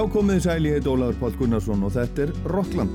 Já, komiði sæli, ég heit Ólaður Pál Gunnarsson og þetta er Rockland.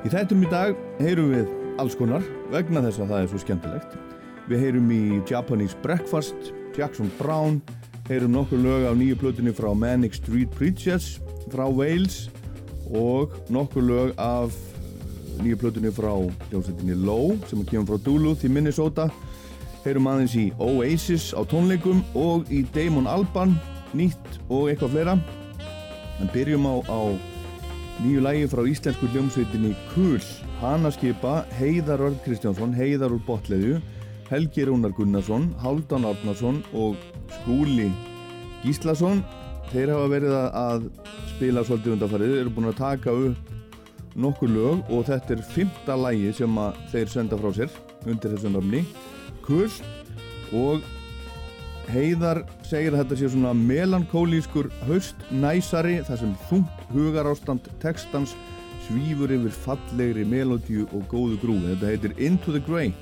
Í þættum í dag heyrum við alls konar vegna þess að það er svo skemmtilegt. Við heyrum í Japanese Breakfast, Jackson Brown, heyrum nokkur lög af nýju plötunni frá Manic Street Preachers frá Wales og nokkur lög af nýju plötunni frá hljómsveitinni Low sem kemur frá Duluth í Minnesota. Heyrum aðeins í Oasis á tónleikum og í Damon Albarn, nýtt og eitthvað fleira. En byrjum á, á nýju lægi frá íslensku hljómsveitinni Kull hana skipa Heiðar Örd Kristjánsson Heiðar úr Botleðju Helgi Rúnar Gunnarsson Háldan Árnarsson og Skúli Gíslason þeir hafa verið að spila svolítið undanfarið, eru búin að taka upp nokkur lög og þetta er fymta lægi sem þeir senda frá sér undir þessu nöfni Kull og Heiðar segir að þetta sé svona melankólískur haustnæsari þar sem þungt hugarástand textans svífur yfir fallegri melodíu og góðu grúi. Þetta heitir Into the Grey.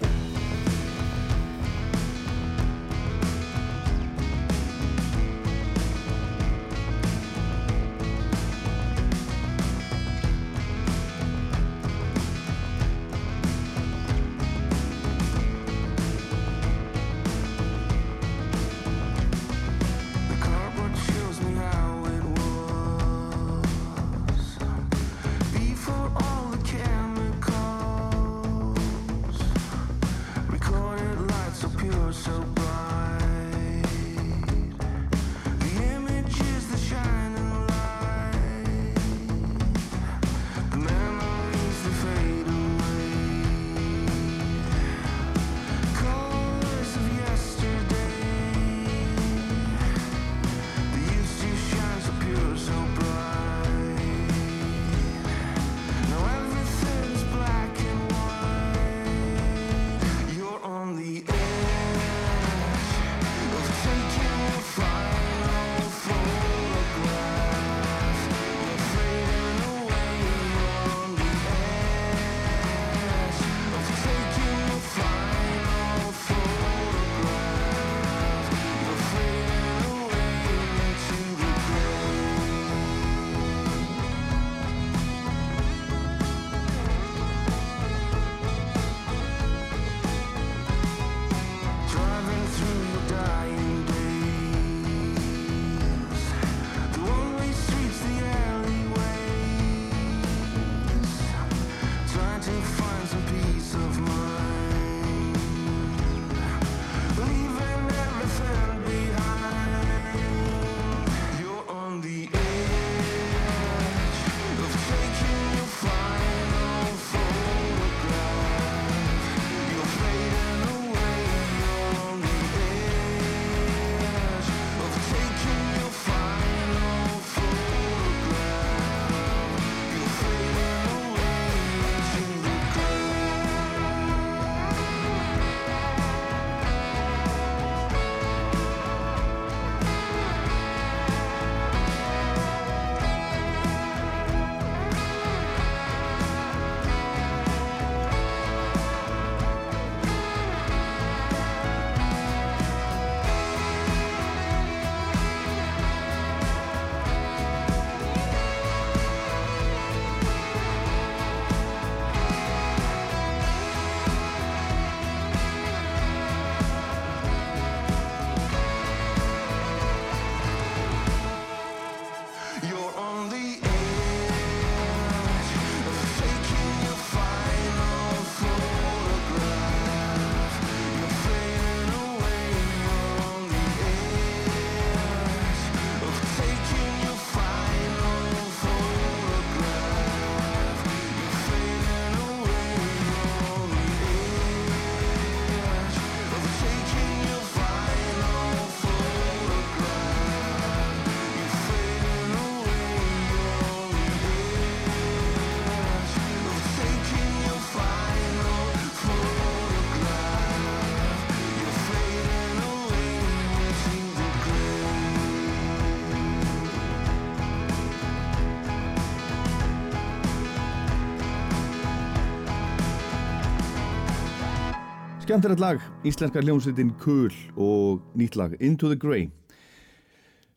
Skemmtilegt lag, íslenska hljómsveitin Kul og nýtt lag Into the Grey.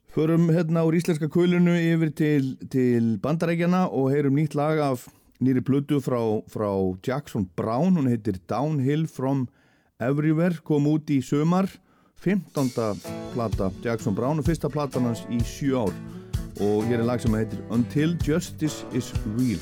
Förum hérna úr íslenska kulinu yfir til, til bandarækjana og heyrum nýtt lag af nýri plötu frá, frá Jackson Brown. Hún heitir Downhill from Everywhere kom út í sömar 15. plata Jackson Brown og fyrsta platan hans í 7 ár. Og hér er lag sem heitir Until Justice is Real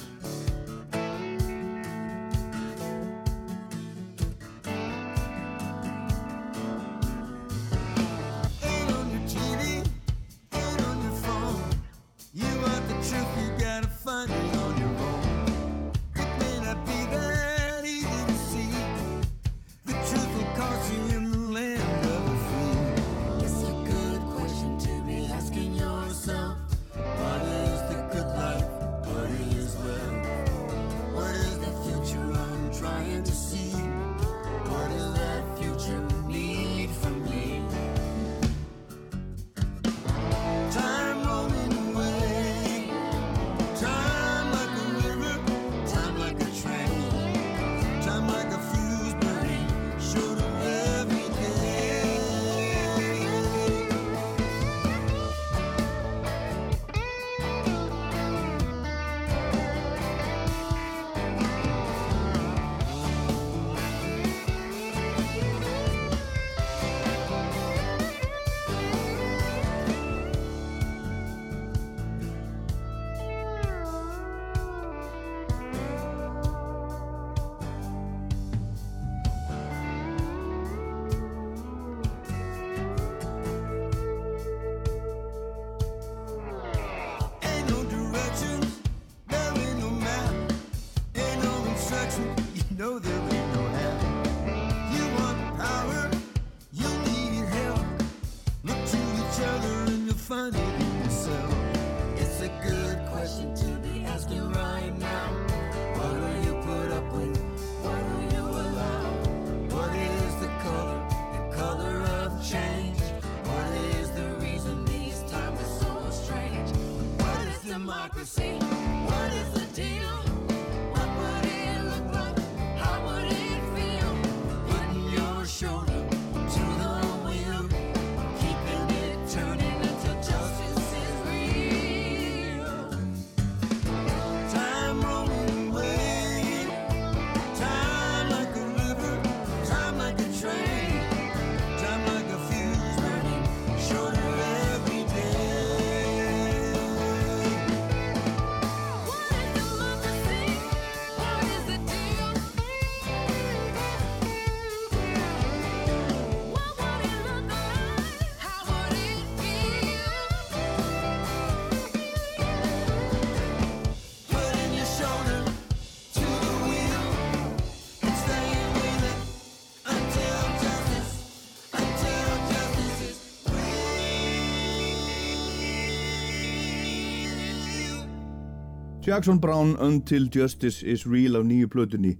Jackson Brown Until Justice is Real af nýju plötunni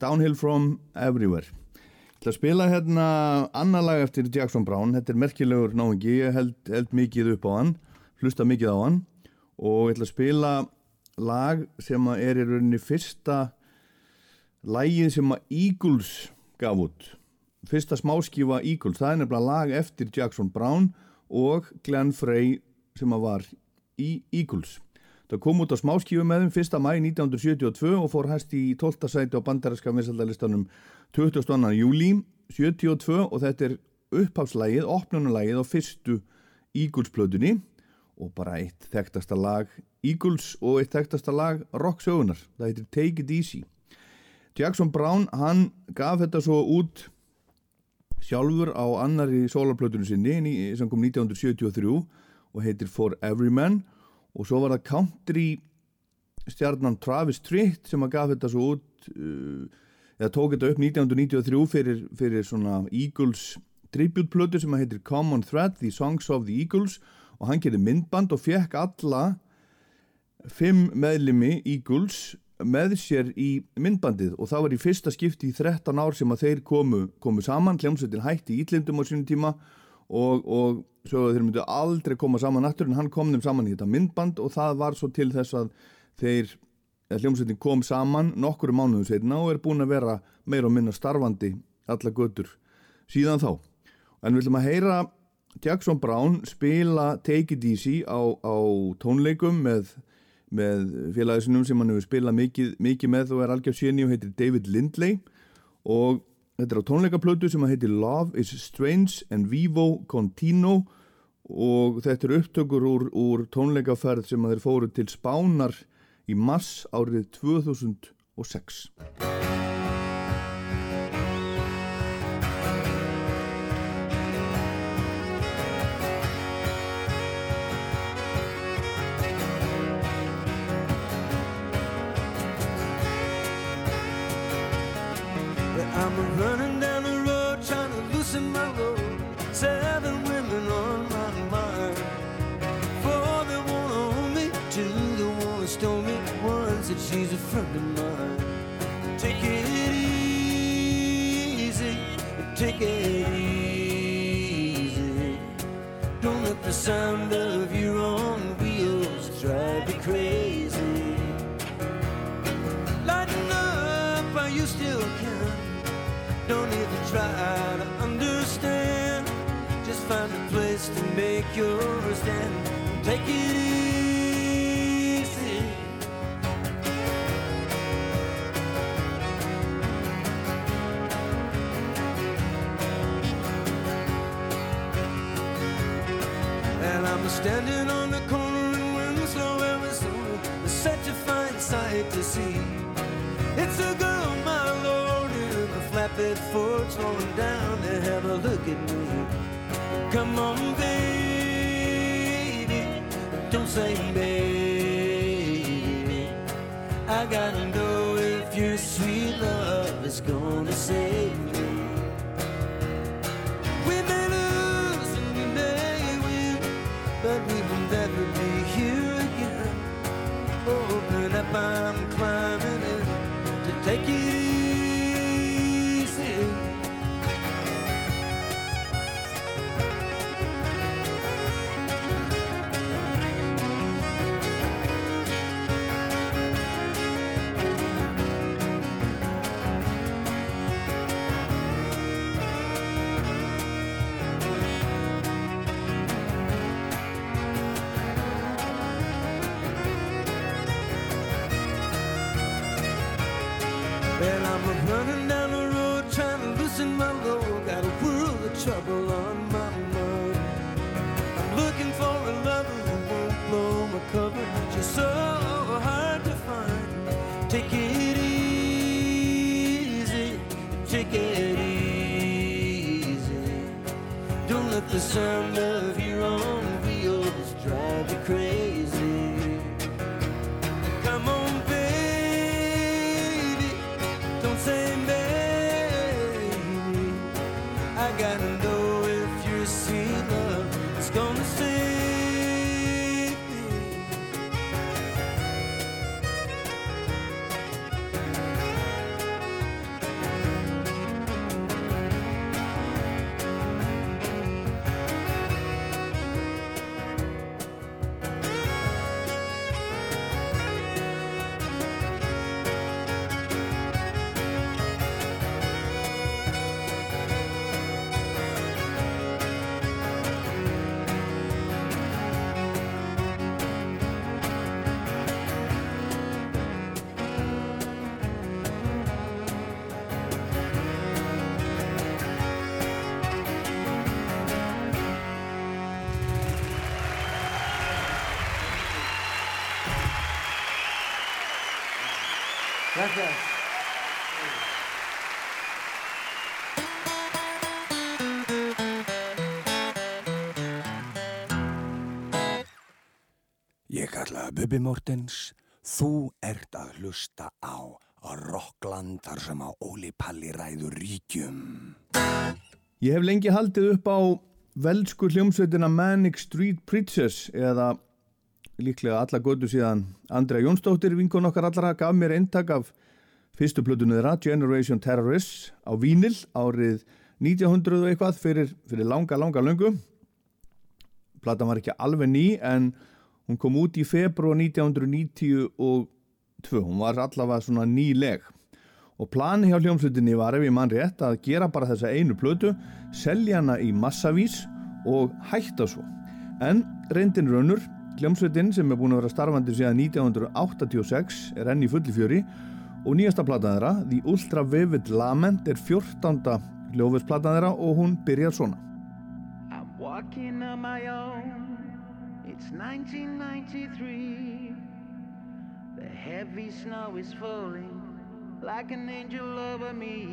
Downhill from Everywhere. Ég ætla að spila hérna annar lag eftir Jackson Brown. Þetta er merkilegur náingi, ég held, held mikið upp á hann hlusta mikið á hann. Og ég ætla að spila lag sem er í rauninni fyrsta lagið sem að Eagles gaf út. Fyrsta smáskífa Eagles, það er nefnilega lag eftir Jackson Brown og Glenn Frey sem að var í Eagles Það kom út á smáskífu með þeim 1. mæ 1972 og fór hæst í 12. sæti á bandaræska vinsaldalistanum 22. júli 72 og þetta er upphafslægið, opnunulægið á fyrstu Eagles-plötunni og bara eitt þekktasta lag Eagles og eitt þekktasta lag rocksögunar, það heitir Take It Easy. Jackson Brown, hann gaf þetta svo út sjálfur á annari sólarplötunum sinni sem kom 1973 og heitir For Every Man og svo var það country stjarnan Travis Tritt sem að gaf þetta svo út uh, eða tók þetta upp 1993 fyrir, fyrir svona Eagles tributplötu sem að heitir Common Thread The Songs of the Eagles. Og hann gerði myndband og fekk alla fimm meðlimi Eagles með sér í myndbandið. Og það var í fyrsta skipti í 13 ár sem að þeir komu, komu saman, hljómsveitin hætti í Ítlindum á sínum tíma og, og svo þeir myndu aldrei koma saman aftur en hann kom þeim saman í þetta myndband og það var svo til þess að þeir hljómsveitin kom saman nokkuru mánuðu setna og er búin að vera meira og minna starfandi alla götur síðan þá. En við ætlum að heyra Jackson Brown spila Take It Easy á, á tónleikum með, með félagisinum sem hann hefur spilað mikið, mikið með og er algjör séni og heitir David Lindley. Og þetta er á tónleikaplötu sem heitir Love is Strange and Vivo Contino og þetta er upptökur úr, úr tónleikaferð sem að þeir fóru til Spánar í mars árið 2006 take it easy. Don't let the sound of your own wheels drive you crazy. Lighten up while you still can. Don't even try to understand. Just find a place to make your standing on the corner in Winslow, Arizona. It's such a fine sight to see. It's a girl, my lord, in a flatbed Ford slowing down to have a look at me. Come on, baby, don't say baby. I gotta know if your sweet love is gonna save me. Will never be here again. Open up, I'm climbing in to take it easy. Gracias. Ég kalla Bubi Mortens, þú ert að hlusta á Rockland þar sem á Óli Palli ræður ríkjum. Ég hef lengi haldið upp á veldsku hljómsveitina Manic Street Preachers eða líklega alla götu síðan Andrea Jónsdóttir, vinkun okkar allra, gaf mér eintak af fyrstu plötunni þeirra, Generation Terrorists, á Vínil árið 1900 og eitthvað fyrir, fyrir langa, langa löngu. Platan var ekki alveg ný en hún kom út í februar 1992, hún var allavega svona nýleg. og plani hjá hljómsveitinni var ef ég mann rétt að gera bara þessa einu plötu, selja hana í massavís og hætta svo. En reyndin raunur, hljómsveitin sem er búin að vera starfandi síðan 1986 er enn í fulli fjöri og nýjasta platan þeirra, The Ultra Vivid Lament, er 14. hljófusplatan þeirra og hún byrjar svona. I'm walking on my own. It's 1993. The heavy snow is falling like an angel over me.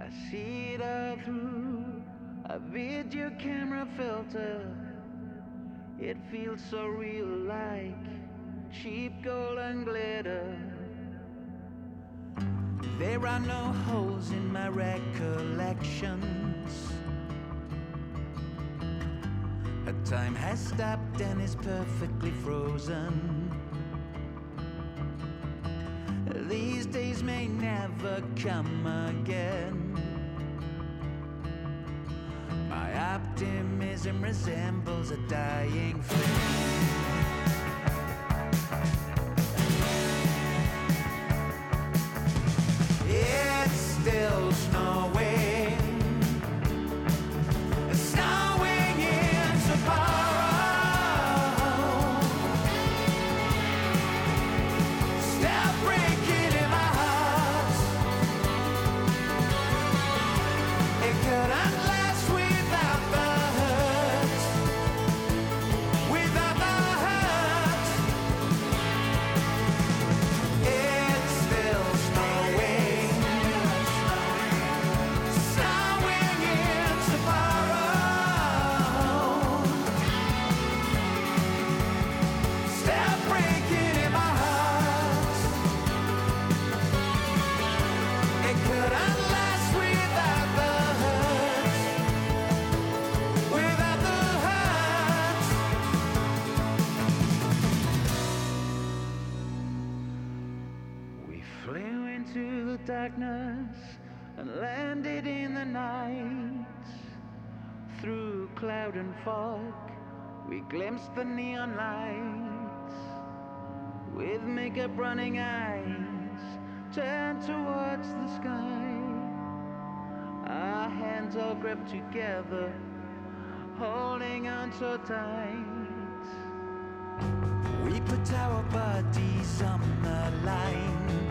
I see it all through a video camera filter. It feels so real like cheap gold and glitter. There are no holes in my recollections. A time has stopped and is perfectly frozen. These days may never come again. My optimism resembles a dying flame. And landed in the night. Through cloud and fog, we glimpsed the neon lights. With makeup running eyes, turned towards the sky. Our hands all gripped together, holding on so tight. We put our bodies on the line.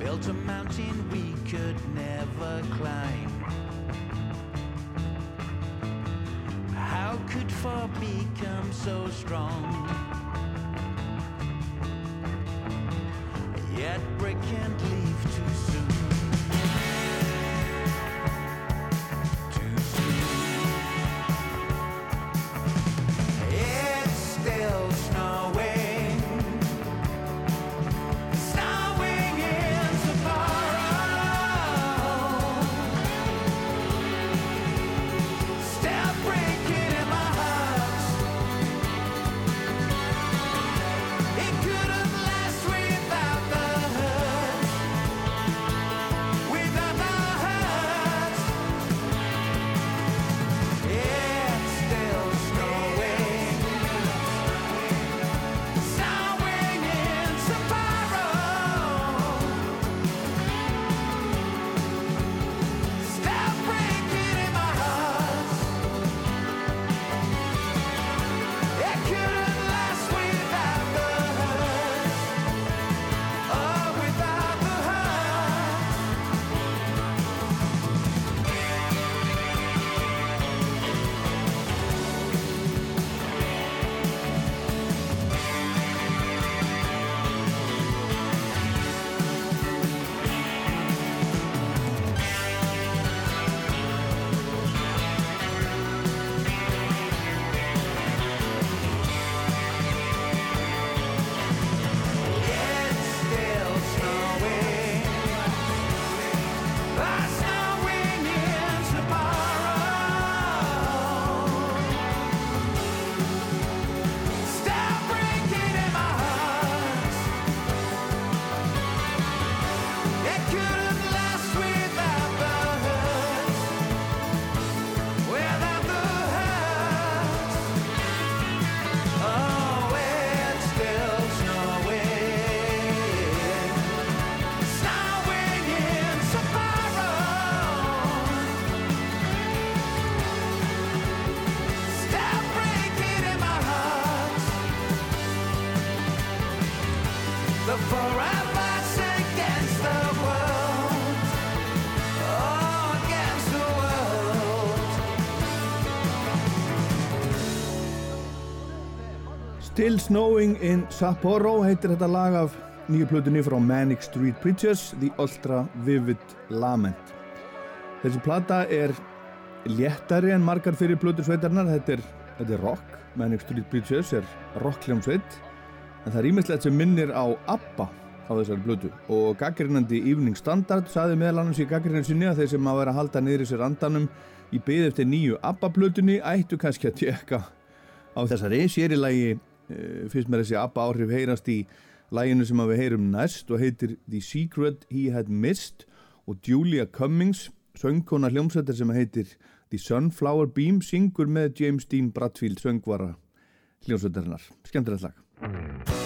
Built a mountain we could never climb. How could four become so strong? Yet break and leave too soon. Still Snowing in Sapporo heitir þetta lag af nýju plötunni frá Manic Street Preachers The Ultra Vivid Lament. Þessi plata er léttari en margar fyrir plötur sveitarnar þetta er, þetta er rock. Manic Street Preachers er rockljómsveit en það er ímislegt sem minnir á ABBA á þessari plötu. Og gaggrinandi Evening Standard saði meðal annars í gaggrinandi sinni að þeir sem að vera að halda niður í sér andanum í byði eftir nýju ABBA plötunni ættu kannski að tjekka á þessari. Sérilagi uh, fyrst með þessi ABBA áhrif heyrast í læginu sem við heyrum næst og heitir The Secret He Had Missed og Julia Cummings söngkona hljómsveitar sem heitir The Sunflower Beam syngur með James Dean Bradfield söngvara hljómsveitarinnar. Skemmtilegt lag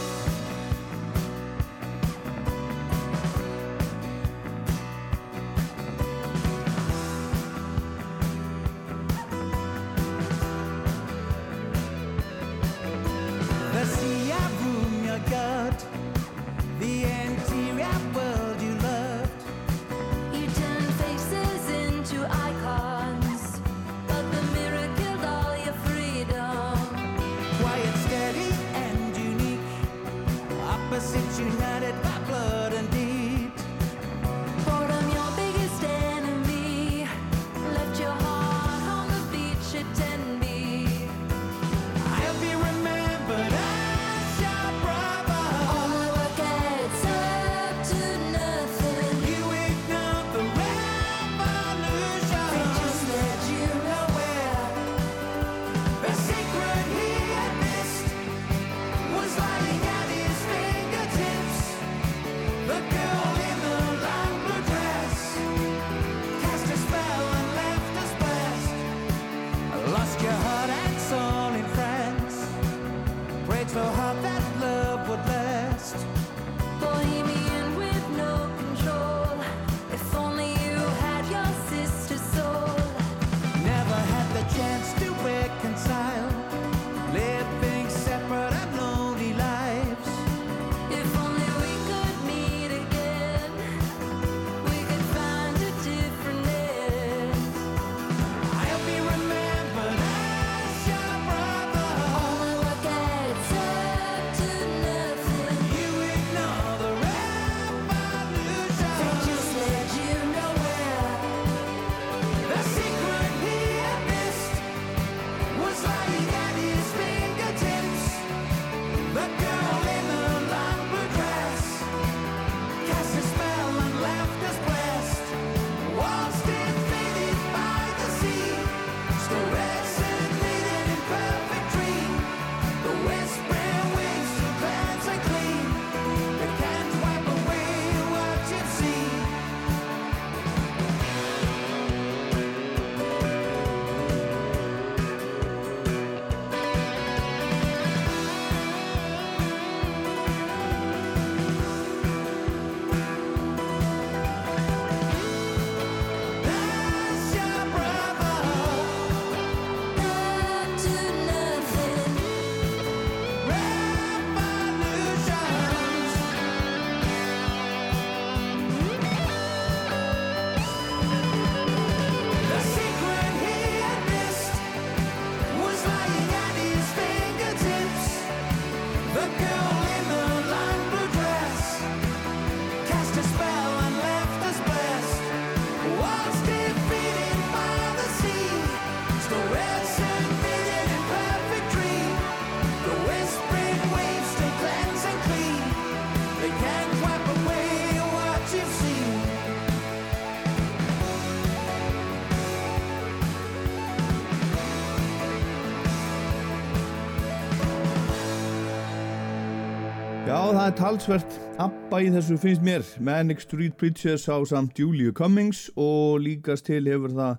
það er talsvert Abba í þessu finnst mér. Manic Street Preachers á samt Julia Cummings og líkast til hefur það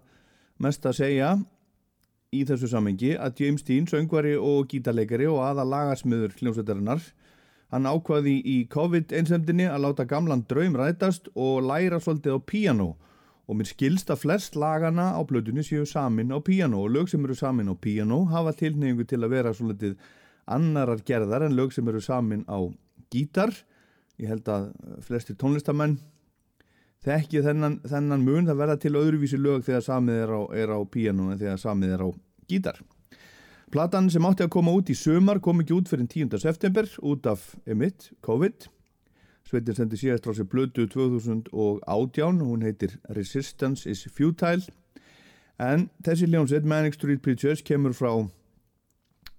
mest að segja í þessu samengi að James Dean, söngvari og gítarleikari og aða lagarsmiður hljómsveitarinnar hann ákvaði í COVID-einsemdinni að láta gamlan draum rætast og læra svolítið á píano og mér skilst að flest lagana á blöðunni séu samin á píano og lög sem eru samin á píano hafa tilneyingu til að vera svolítið annarar gerðar en lög sem eru samin á gítar. Ég held að flestir tónlistamenn þekki þennan, þennan mun. Það verða til öðruvísi lög þegar samið er á, á píanum en þegar samið er á gítar. Platan sem átti að koma út í sumar kom ekki út fyrir 10. september út af emitt, COVID. Sveitin sendi síðast frá sér blödu 2018 hún heitir Resistance is Futile. En þessi hljómsveit Manic Street Preachers kemur frá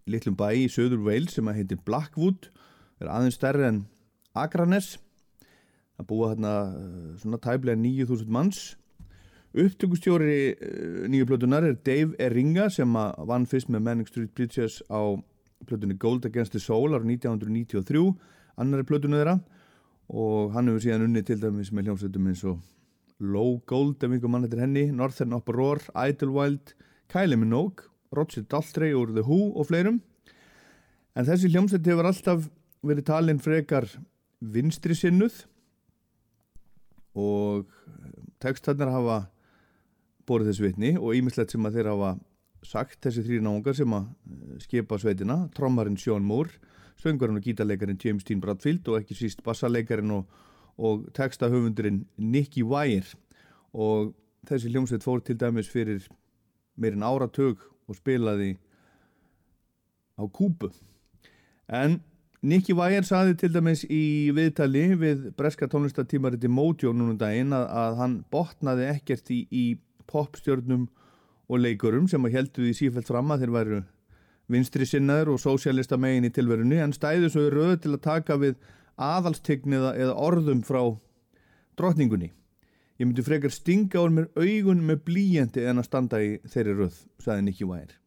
litlum bæ í söður Wales sem að heitir Blackwood er aðeins stærri en Akranes. Að búa hérna svona tæplega 9000 manns. Upptökustjóri eh, nýju plötunar er Dave Eringa sem vann fyrst með Manic Street Preachers á plötunni Gold Against the Soul ára 1993 annari plötunu þeirra. Og hann hefur síðan unni til dæmis með hljómsveitum eins og Low Gold ef einhver mann heitir henni, Northern Uproar, Idlewild, Kylie Minogue, Roger Daltrey úr The Who og fleirum. En þessi hljómsveit hefur alltaf verið talin frekar vinstri sinnuð og textarnir hafa borið þess vitni og ímislegt sem að þeir hafa sagt þessi þrý náungar sem að eh, skipa sveitina, trommarinn Sean Moore, söngurinn og gítarleikarin James Dean Bradfield og ekki síst bassaleikarin og og textahöfundurinn Nicky Wire. Og þessi hljómsveit fór til dæmis fyrir meirinn áratug og spilaði á kúpu en Nicky Wire saði til dæmis í viðtali við breska tónlistatímariti Mojo núna um daginn að, að hann botnaði ekkert í, í popstjörnum og leikurum sem að heldu því sífælt fram að þeir væru vinstri sinnaður og sósjálista megin í tilverunni en stæðu svo í röðu til að taka við aðalstegn eða, orðum frá drottningunni. Ég myndi frekar stinga úr mér augun með blíjandi en að standa í þeirri röð, sagði Nicky Wire.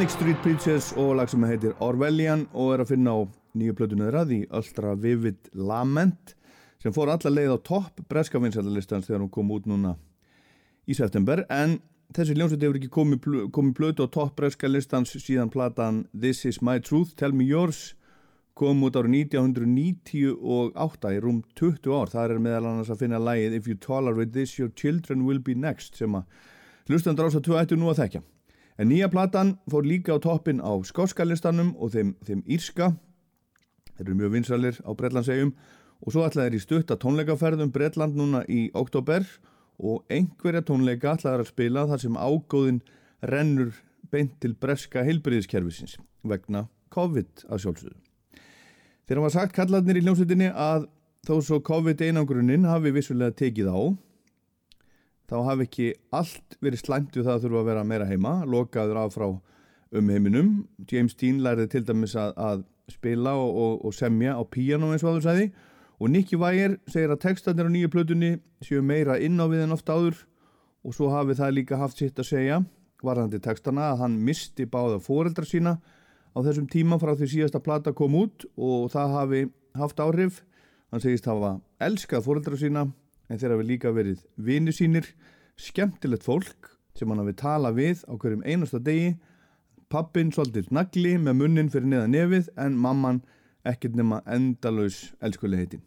Manic Street Preachers og lag sem heitir Orwellian og er að finna á nýju plötunni þeirra því Ultra Vivid Lament sem fór alla leið á topp breska vinsætlalistans þegar hún kom út núna í september. En þessi hljómsveit hefur ekki komið, pl- komið plötu á topp breska listans síðan platan This Is My Truth, Tell Me Yours kom út árið 1998 í rúm 20 ár. Þar er meðal annars að finna lagið If You Tolerate This Your Children Will Be Next sem að hlustandur ás að 2 ættu nú að þekkja En nýja platan fór líka á toppin á skóskalistanum og þeim, þeim írska. Þeir eru mjög vinsalir á Bretlandsegjum og svo ætlaði þeir í stutta tónleikaferðum Bretland núna í oktober og einhverja tónleika ætlaði að spila þar sem ágóðin rennur beint til breska heilbriðiskerfisins vegna COVID að sjálfsögðu. Þeir hafa sagt kallarnir í hljómsveitinni að þó svo COVID einangrunin hafi vissulega tekið á þá hafi ekki allt verið slæmt við það að þurfa að vera meira heima, lokaður af frá um heiminum. James Dean lærði til dæmis að, að spila og, og, og semja á píanó eins og áður sæði og Nicky Wire segir að textanir á nýju plötunni séu meira inn á við en oft áður og svo hafi það líka haft sitt að segja varðandi textana að hann misti báða fóreldra sína á þessum tíma frá því síðasta plata kom út og það hafi haft áhrif. Hann segist hafa elskað fóreldra sína en þeir hafi líka verið vini sínir, skemmtilegt fólk sem hann hafi tala við á hverjum einasta degi, pappin svolítið nagli með munnin fyrir neða nefið en mamman ekkert nema endalaus elskuleitin.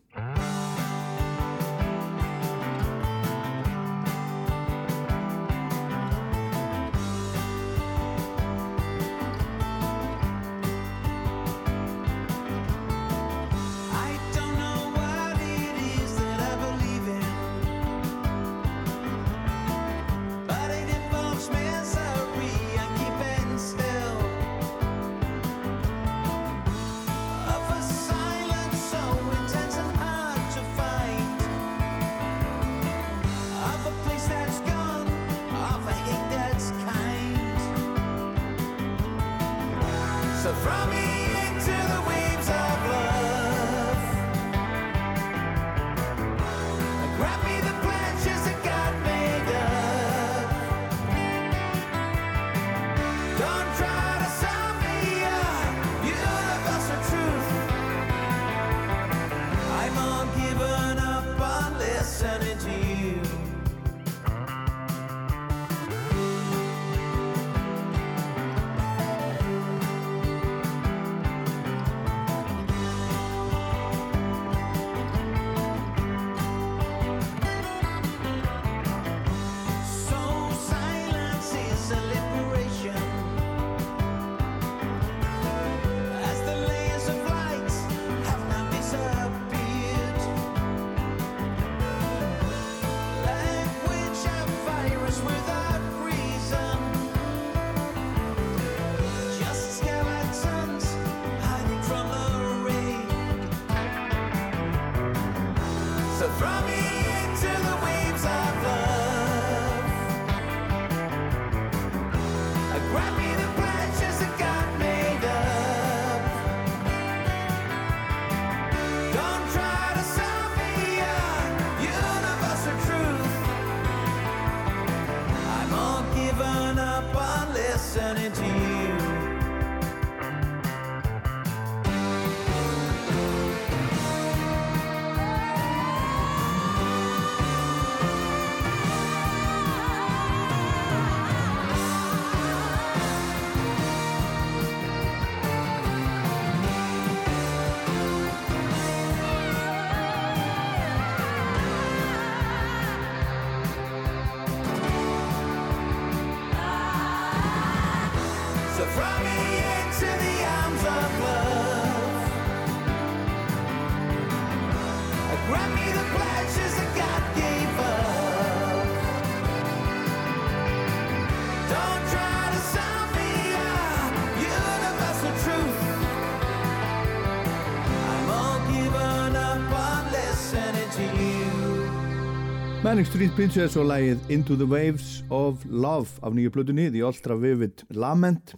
Manic Street Princess og lagið Into the Waves of Love af nýju plötunni The Ultra Vivid Lament.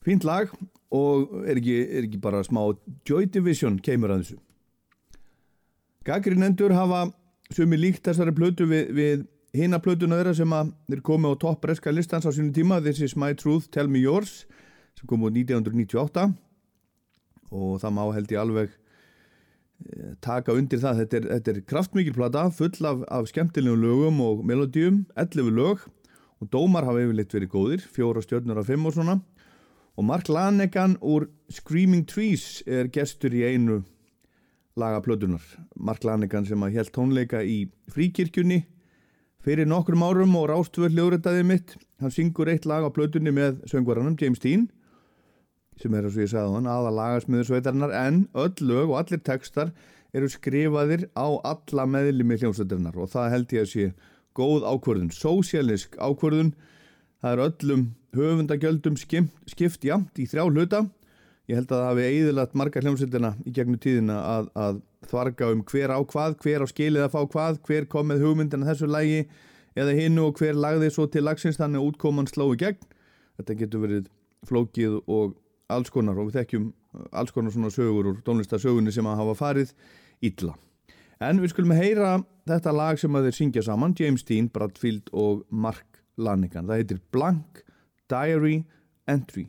Fínt lag og er ekki, er ekki bara smá Joy Division kemur að þessu. Gaggrinendur hafa sumi líkt þessari plötu við, við hina plötuna þeirra sem að þeir komið á topp breska listans á sínum tíma. This is my truth, tell me yours sem kom úr 1998 og það má held ég alveg taka undir það. Þetta er, þetta er kraftmikil plata full af, af skemmtilegum lögum og melodíum 11 lög. Og dómar hafa yfirleitt verið góðir fjóra stjörnur af fimm og svona. Og Mark Lanegan úr Screaming Trees er gestur í einu laga plötunar Mark Lanegan sem að held tónleika í fríkirkjunni fyrir nokkrum árum og rástvöld ljóðrættaði mitt. Hann syngur eitt lag á plötunni með söngvaranum James Dean sem er og ég sagði hann aða lagasmiður sveitarinnar en öll lög og allir textar eru skrifaðir á alla meðlimi hljómsveitarinnar og það held ég að sé góð ákvörðun, sósialisk ákvörðun. Það er öllum höfundagjöldum skipt, jamt í þrjá hluta. Ég held að það hafi eðilat marga hljómsveitina í gegnum tíðina að, að þvarga um hver á hvað, hver á skilið að fá hvað hver kom með hugmyndina þessu lægi eða hinnu og hver lagði svo til lagsins þannig útkoman sló í gegn. Þetta getur verið flókið og alls konar og við þekkjum alls konar svona sögur úr tónlistasögunni sem að hafa farið illa. En við skulum heyra þetta lag sem að þeir syngja saman James Dean, Bradfield og Mark Lanegan. Það heitir Blank Diary Entry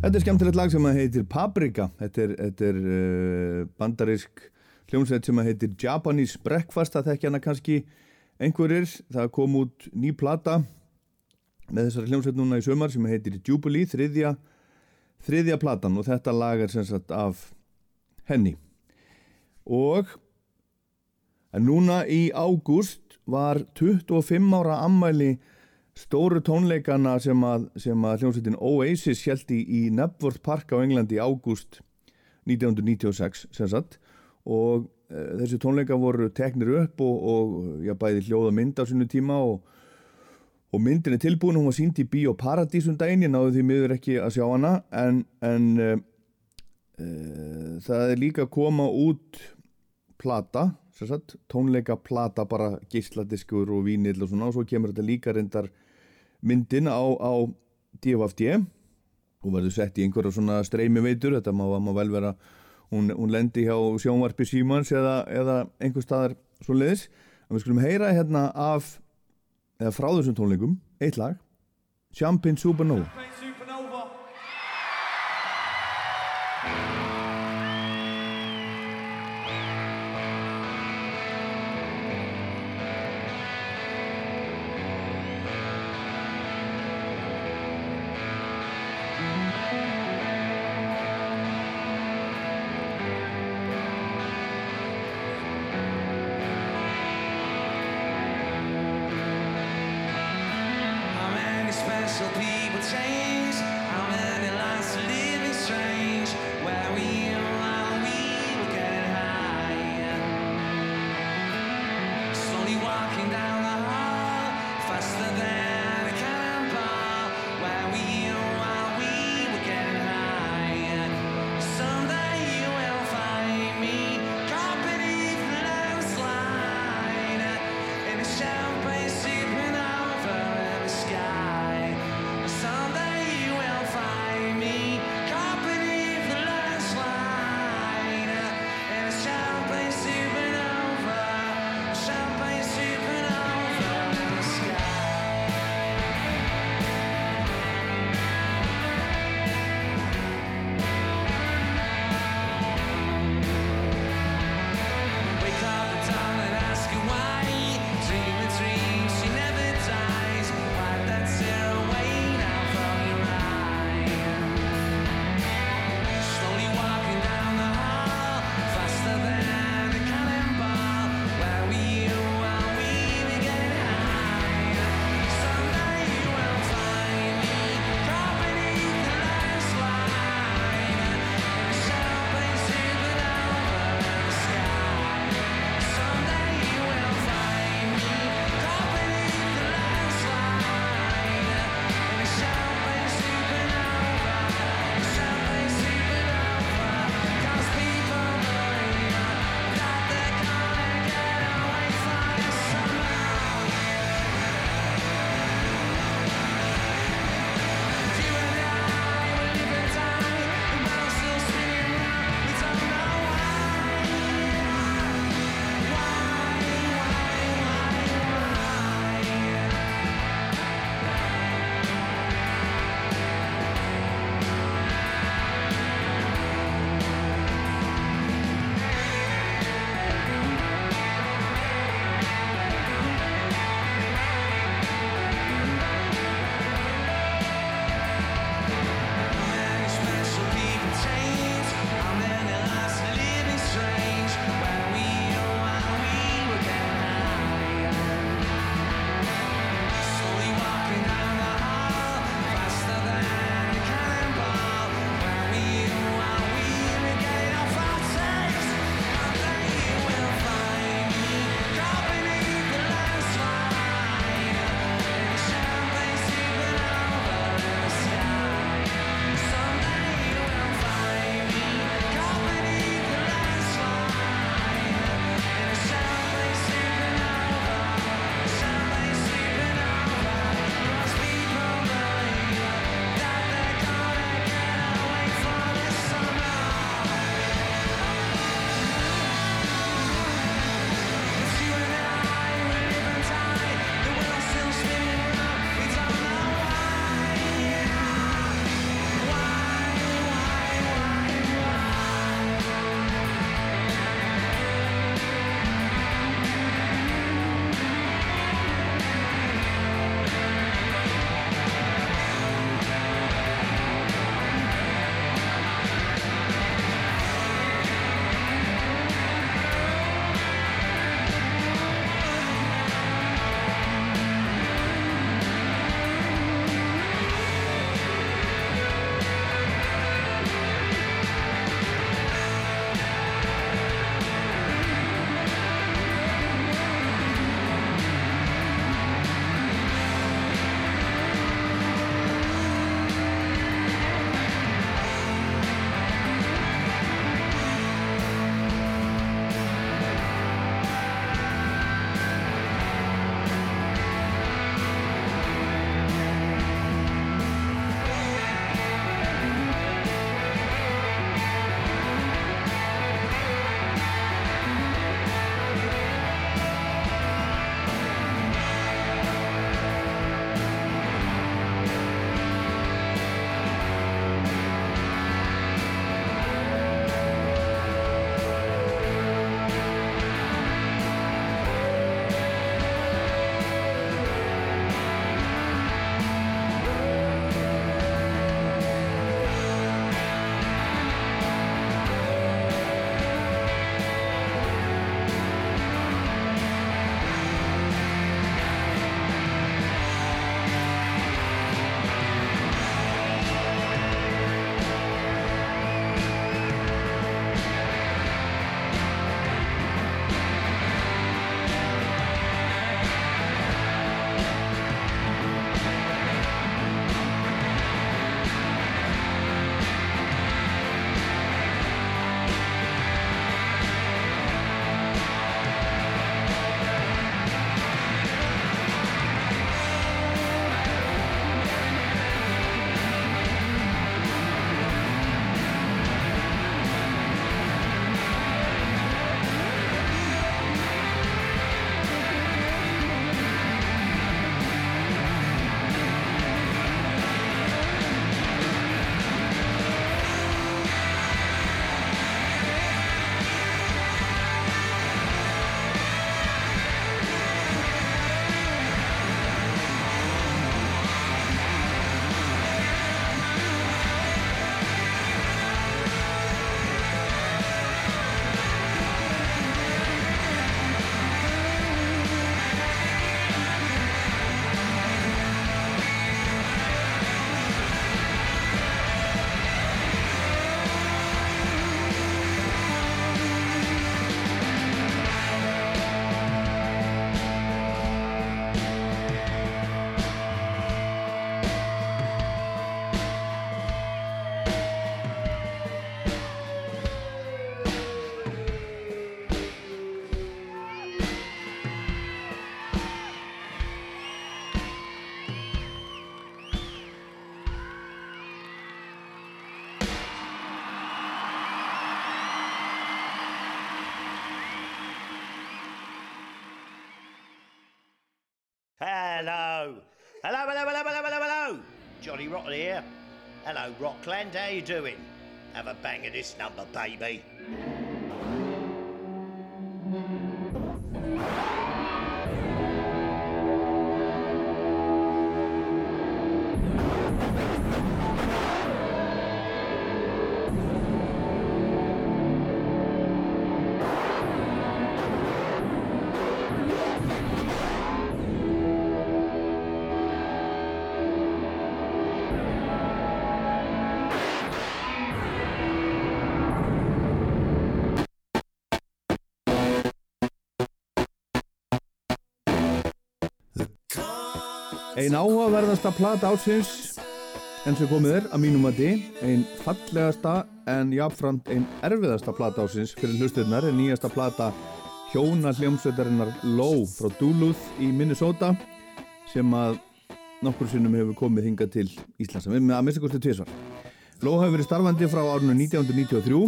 Þetta er skemmtilegt lag sem heitir Paprika. Þetta er, þetta er uh, bandarísk hljómsveit sem heitir Japanese Breakfast. Það þekkja hana kannski einhverjir. Það kom út ný plata með þessari hljómsveit núna í sömar sem heitir Jubilee, þriðja, þriðja platan og þetta lag er sem sagt af henni. Og núna í ágúst var 25 ára ammæli stóru tónleikana sem að, að hljómsveitin Oasis held í, Nebworth Park á Englandi í ágúst 1996 sem sagt. Og e, þessi tónleika voru teknir upp og, og já, bæði hljóða mynd á sinu tíma og, og myndin er tilbúin, hún var sínd í Bíó Paradís um daginn, ég náðu því miður ekki að sjá hana. En, en e, e, það er líka að koma út plata, sagt, tónleika plata, bara geisladiskur og vínill og svona. Og svo kemur þetta líka reyndar myndin á, á DFFD og verður sett í einhverja svona streymi veitur, þetta má, má vel vera hún, hún lendi hjá sjónvarpi Símans eða, eða einhver staðar svo leiðis, en við skulum heyra hérna af, eða frá þessum tónleikum eitt lag, Champagne Supernova Hello, hello, hello, hello, hello, hello. Johnny Rotten here. Hello, Rockland. How you doing? Have a bang of this number, baby. Ein áhugaverðasta plata átsins enn sem komið er að mínum að ein fallegasta en jáfnframt ein erfiðasta plata átsins fyrir hlusturnar er nýjasta plata hjóna hljómsveitarinnar Low frá Duluth í Minnesota sem að nokkur sinnum hefur komið hingað til Íslands að minnst kosti tvisvar. Low hefur verið starfandi frá árinu 1993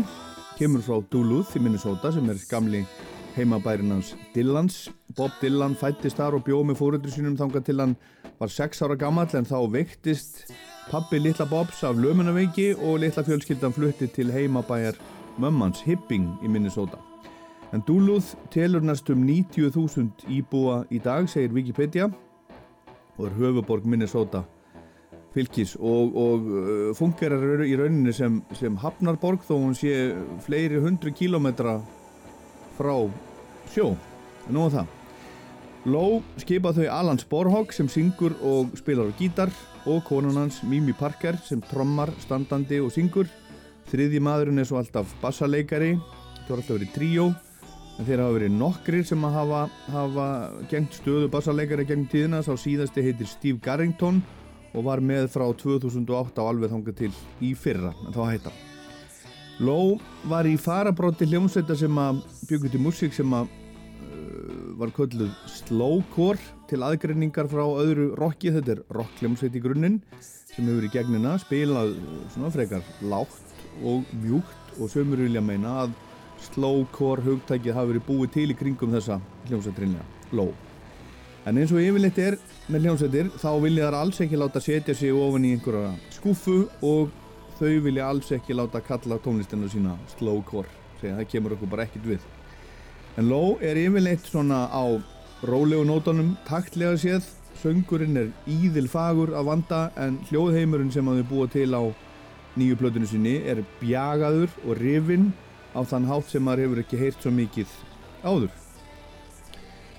kemur frá Duluth í Minnesota sem er gamli heimabærin hans Dillans. Bob Dylan fættist þar og bjóð með fóröldur sínum þangað til hann var 6 ára gammal en þá veiktist pappi litla Bobs af lömunaveiki og litla fjölskyldan flutti til heimabæjar mömmans Hipping í Minnesota. En Duluth telur næstum 90.000 íbúa í dag, segir Wikipedia og er höfuborg Minnesota fylgis og, og uh, fungerar í rauninni sem, sem Hafnarborg þó hún sé fleiri hundru kílometra frá sjó. En nú er það. Low skipa þau Alan Sporhawk sem syngur og spilar á gítar og konan hans Mimi Parker sem trommar, standandi og syngur. Þriði maðurinn er svo alltaf bassaleikari, það var alltaf verið tríó en þeir hafa verið nokkrir sem hafa, hafa gengt stöðu bassaleikari gegn tíðina, sá síðasti heitir Steve Garrington og var með frá 2008 á alveg þangað til í fyrra, en þá heita. Low var í farabróti hljómsveita sem að byggur til músík sem að var kölluð slowcore til aðgreiningar frá öðru rocki, þetta er rockljómsveit í grunninn sem hefur í gegnina spilað svona frekar lágt og mjúkt og sömur vilja meina að slowcore hugtækið hafi verið búið til í kringum þessa hljómsveitrinja, low. En eins og yfirleitt er með hljómsveitir þá vilja þar alls ekki láta setja sig ofan í einhverja skúfu og þau vilja alls ekki láta kalla tónlistina sína slowcore, segja það kemur okkur bara ekkit við. En Low er yfirleitt svona á rólegu nótunum, taktlega séð, söngurinn er íðil fagur að vanda en hljóðheimurinn sem að þau búa til á nýju plötunum sinni er bjagaður og rifinn á þann hátt sem maður hefur ekki heyrt svo mikið áður.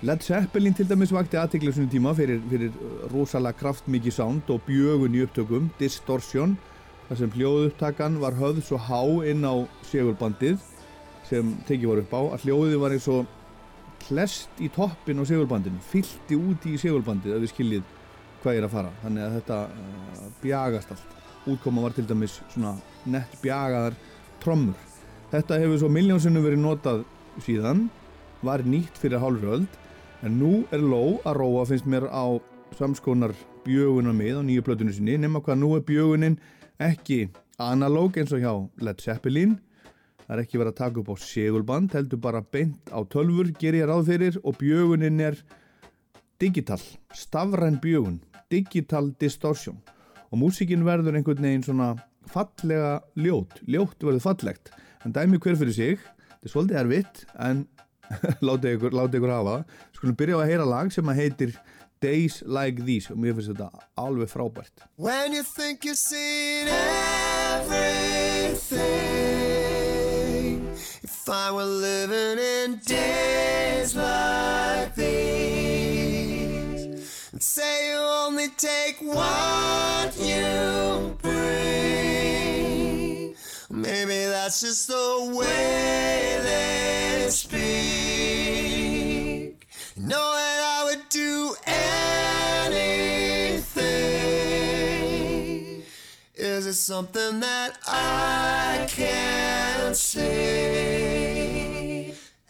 Led Zeppelin til dæmis vakti aðtikla svona tíma fyrir, fyrir rosalega kraftmikið sound og bjögun í upptökum, Distortion, þar sem hljóðupptakan var höfð svo há inn á segurbandið sem tekið var upp á að hljóðið var eins og klest í toppin á segurbandinu fyllti úti í segurbandið að við skiljið hvað er að fara. Þannig að þetta uh, bjagast allt. Útkoma var til dæmis svona nett bjagaðar trommur. Þetta hefur svo miljónsinu verið notað síðan var nýtt fyrir hálfröld en nú er ló að róa finnst mér á samskonar bjöguna mið á nýju plötunum sinni nema hvað nú er bjögunin ekki analóg eins og hjá Led Zeppelin Það er ekki verið að taka upp á segulband, heldur bara beint á tölfur, ger ég ráð fyrir og bjögunin er digital, stafræn bjögun, digital distortion. Og músikinn verður einhvern veginn svona fallega ljót, ljót verður fallegt, en dæmi hver fyrir sig, þetta er svolítið erfitt en látið ykkur, ykkur hafa. Skulum byrja á að heyra lag sem að heitir Days Like These og mér finnst þetta alveg frábært. When you think you've seen everything, if I were living in days like these, and say you only take what you bring, maybe that's just the way they speak. Know that I would do anything. Is something that I can't see?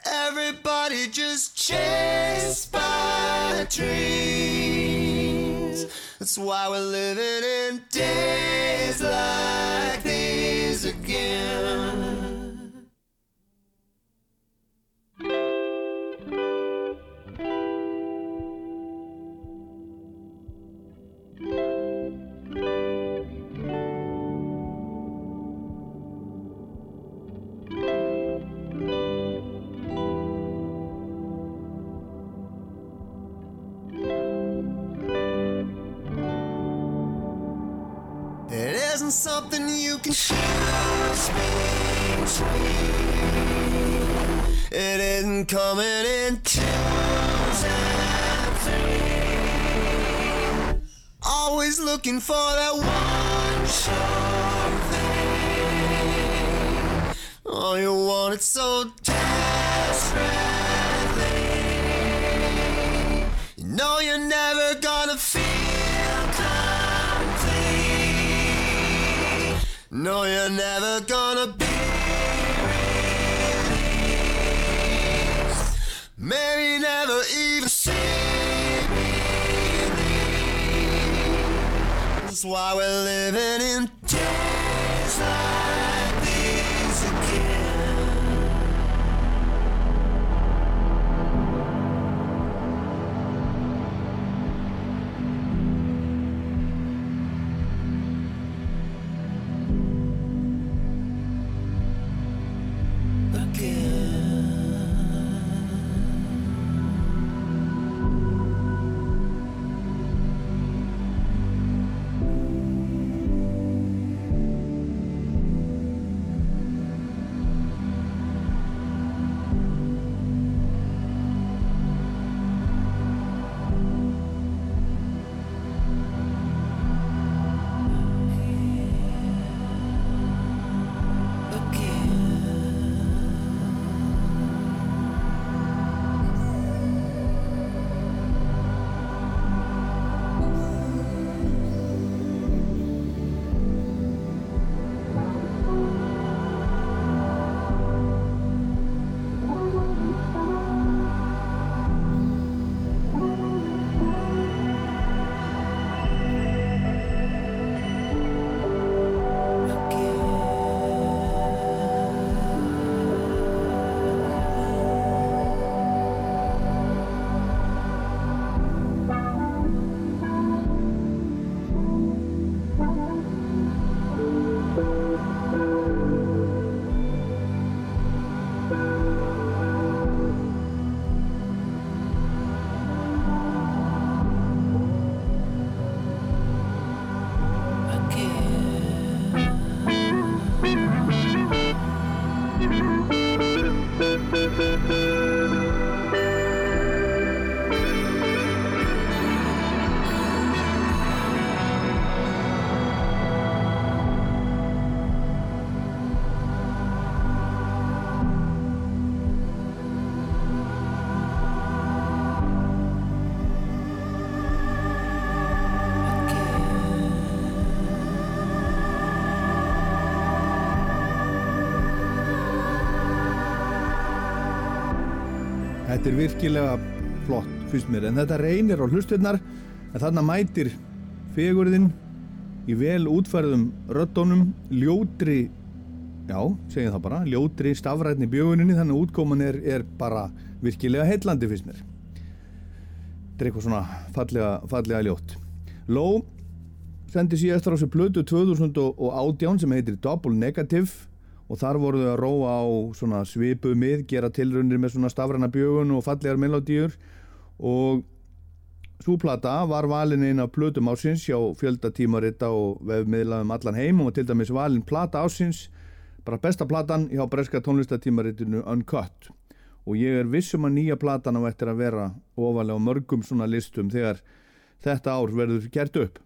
Everybody just chased by dreams. That's why we're living in days like these again. Isn't something you can choose between. It isn't coming in twos and three. Always looking for that one sure thing. Oh, you want it so desperately. You know you're never No, you're never gonna be released. Maybe never even see me. That's why we're living in days Þetta er virkilega flott, fyrst mér, en þetta reynir á hlusturnar, en þarna mætir fegurðin í vel útfærðum röddónum, ljótri, já, segjum það bara, ljótri stafrætni bjöguninni, þannig að útkoman er, er bara virkilega heillandi fyrst mér. Þetta er eitthvað svona fallega, fallega ljótt. Ló sendi síðast frá sér blödu 2018 sem heitir Double Negative og þar voru þau að róa á svona svipu mið, gera tilraunir með svona stafræna bjögun og fallegar melodíur og Súplata var valin einn af plötum ásins hjá fjöldatímarita og vefmiðla um allan heim og til dæmis valin plata ásins, bara besta platan hjá breska tónlistatímaritinu Uncut og ég er vissum að nýja platan á eftir að vera ofalega mörgum svona listum þegar þetta ár verður gert upp.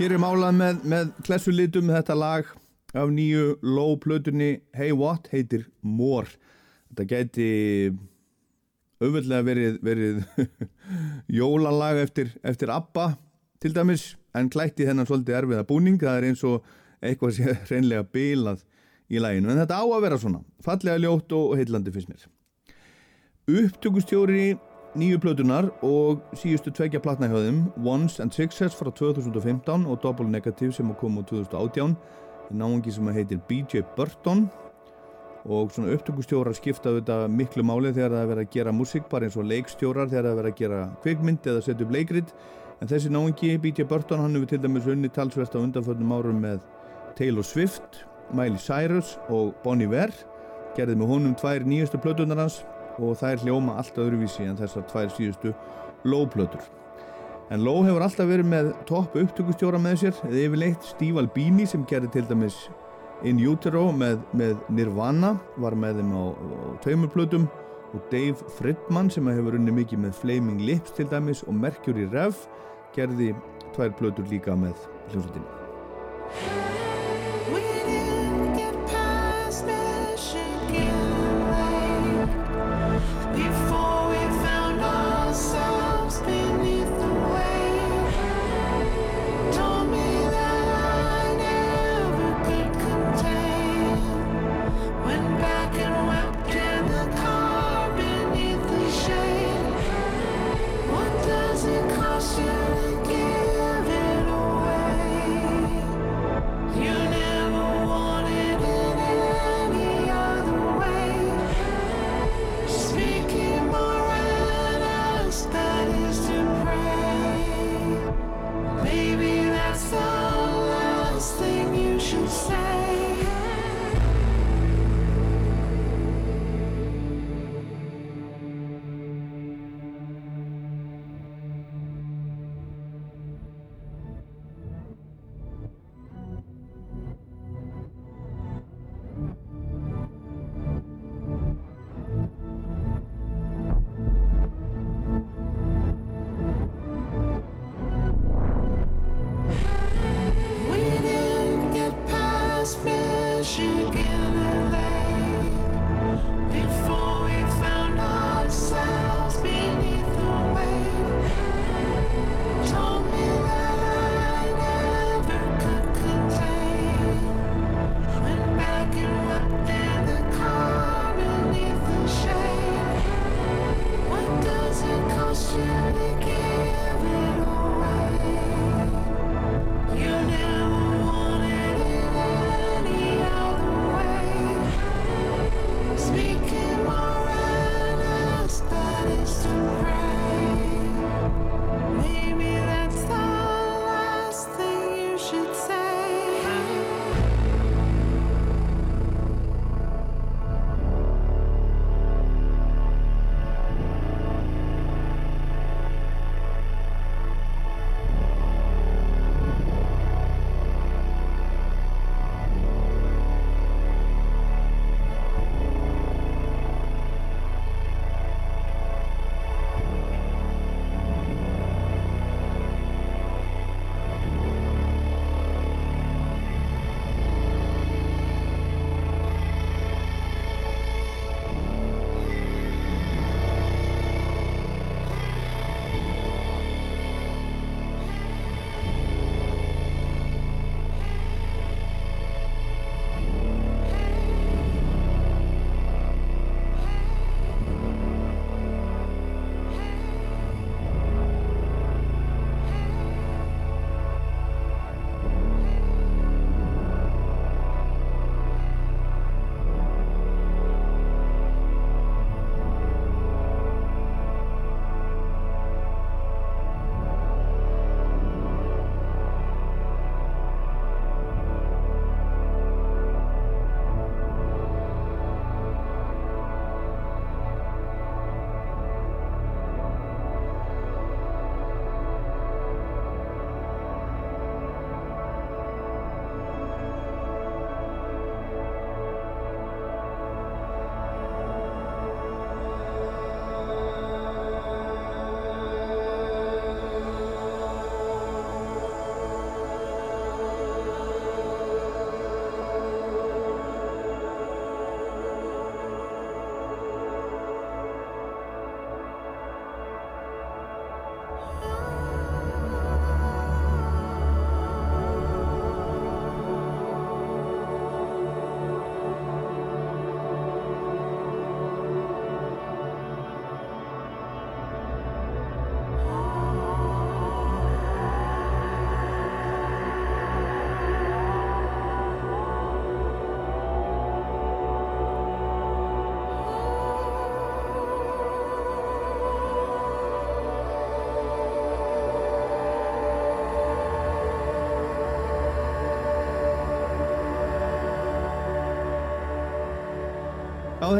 Hér er málað með, með klessulitum þetta lag af nýju low plötunni Hey What heitir More. Þetta gæti auðvöldlega verið, verið jólalag eftir, eftir ABBA til dæmis en klætti þennan svolítið erfiða búning. Það er eins og eitthvað sé reynlega bilað í laginu. En þetta á að vera svona. Fallega ljótt og heillandi finnst mér. Upptökustjóri nýju plötunar og síðustu tveggja platna hjá þeim Ones and Sixes frá 2015 og Double Negative sem kom úr 2018 náungi sem heitir BJ Burton. Og svona upptökustjórar skipta þetta miklu máli þegar það er verið að gera músík bara eins og leikstjórar þegar það er verið að gera kvikmynd eða setja upp leikrit. En þessi náungi BJ Burton hann hefur til dæmis unni talsvert á undanförnum árum með Taylor Swift, Miley Cyrus og Bon Iver gerði með honum tvær nýjustu plötunar hans og það er hljóma allt öðruvísi en þessar tvær síðustu Low-plötur. En Low hefur alltaf verið með topp upptökustjóra með sér, eða yfirleitt Steve Albini sem gerði til dæmis In Utero með, með Nirvana, var með þeim á, á tveimur plötum og Dave Fridman sem hefur unni mikið með Flaming Lips til dæmis og Mercury Rev gerði tvær plötur líka með hljómsveitinu.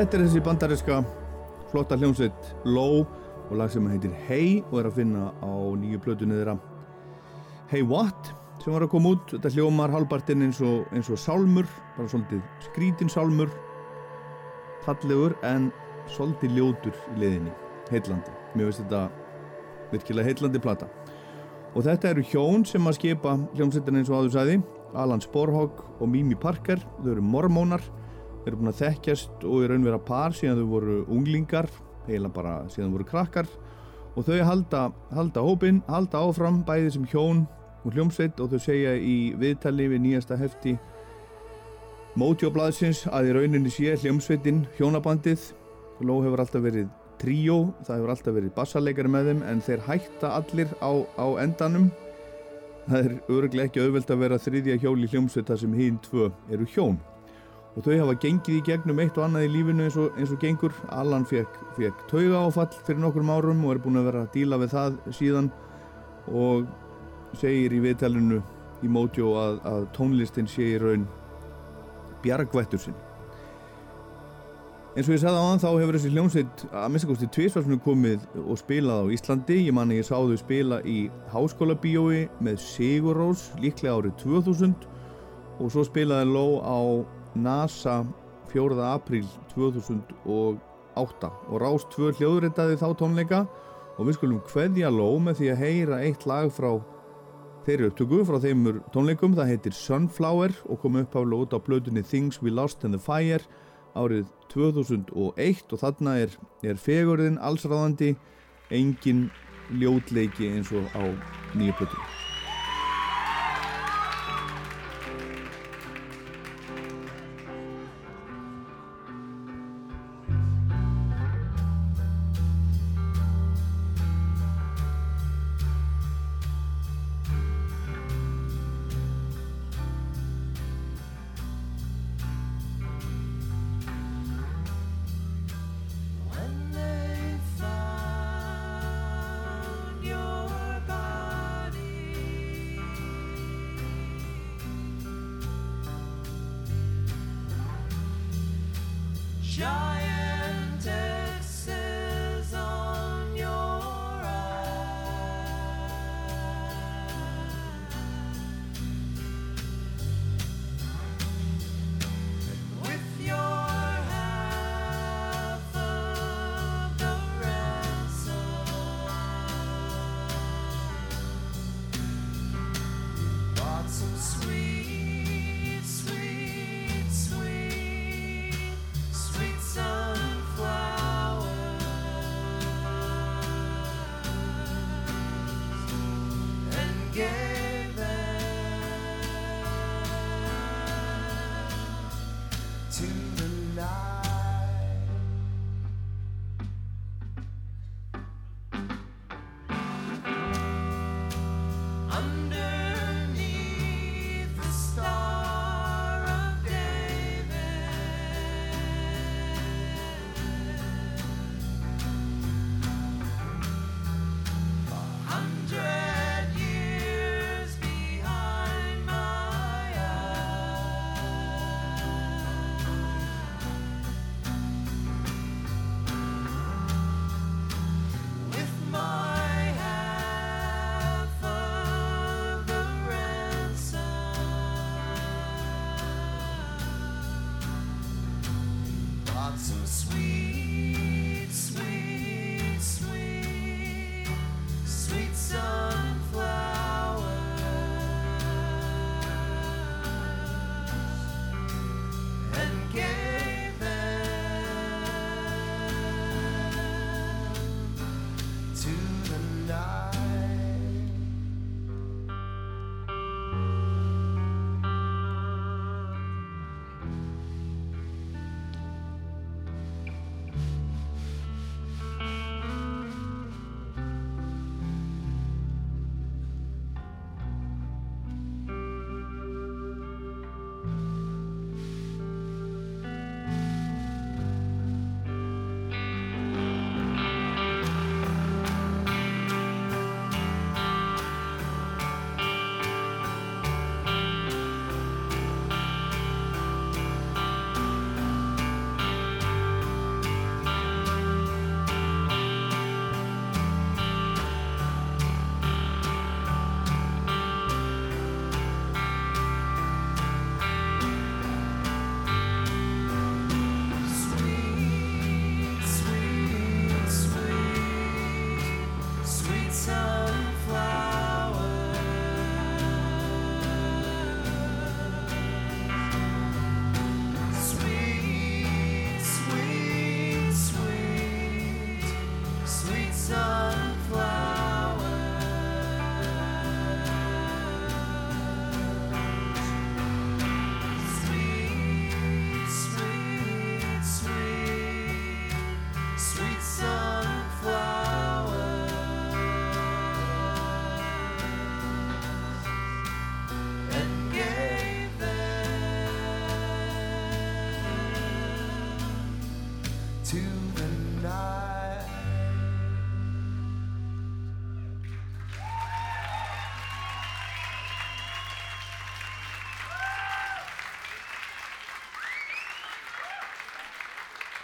Þetta er þessi bandariska flotta hljómsveit Low og lag sem heitir Hey og er að finna á nýju plötunni þeirra. Hey What sem var að koma út, þetta hljómar halvpartinn eins og, eins og sálmur, bara svolítið skrítin sálmur fallegur en svolítið ljótur í liðinni, heitlandi mér finnst þetta virkilega heitlandi plata. Og þetta eru hjón sem að skipa hljómsveitin eins og áður sagði. Alan Sporhog og Mimi Parker. Þau eru mormónar, eru búin að þekkjast og í raun vera par síðan þau voru unglingar, heila bara síðan þau voru krakkar. Og þau halda, halda hópin, halda áfram bæði sem hjón og hljómsveit og þau segja í viðtali við nýjasta hefti Mótjóblaðsins að í rauninni sé hljómsveitin hjónabandið. Ló hefur alltaf verið tríó, það hefur alltaf verið bassarleikari með þeim en þeir hætta allir á, á endanum. Það er öruglega ekki auðvelt að vera þriðja hjól í hljómsveit þar sem hinn tvö eru hjón og þau hafa gengið í gegnum eitt og annað í lífinu eins og, eins og gengur. Allan fekk, fekk tauga áfall fyrir nokkrum árum og er búin að vera að díla við það síðan. Og segir í viðtælinu í Mojo að, að tónlistin sé í raun bjargvættur sinn. Eins og ég sagði á hann þá hefur þessi hljómsveit að minnstakosti tvísvarsinu komið og spilað á Íslandi. Ég man að ég sá þau spila í háskóla bíói með Sigur Rós líklega árið 2000 og svo spilaði Ló á NASA 4. apríl 2008 og Rás 2 hljóðritaði þá tónleika og við skulum kveðja Ló með því að heyra eitt lag frá þeirri upptöku frá þeimur tónleikum. Það heitir Sunflower og kom upp á lót á plötunni Things We Lost in the Fire árið 2001 og þarna er, er fegurðin allsráðandi engin ljótleiki eins og á nýju plötunni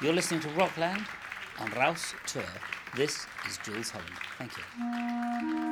You're listening to Rockland on Rouse Tour. This is Jules Holland. Thank you.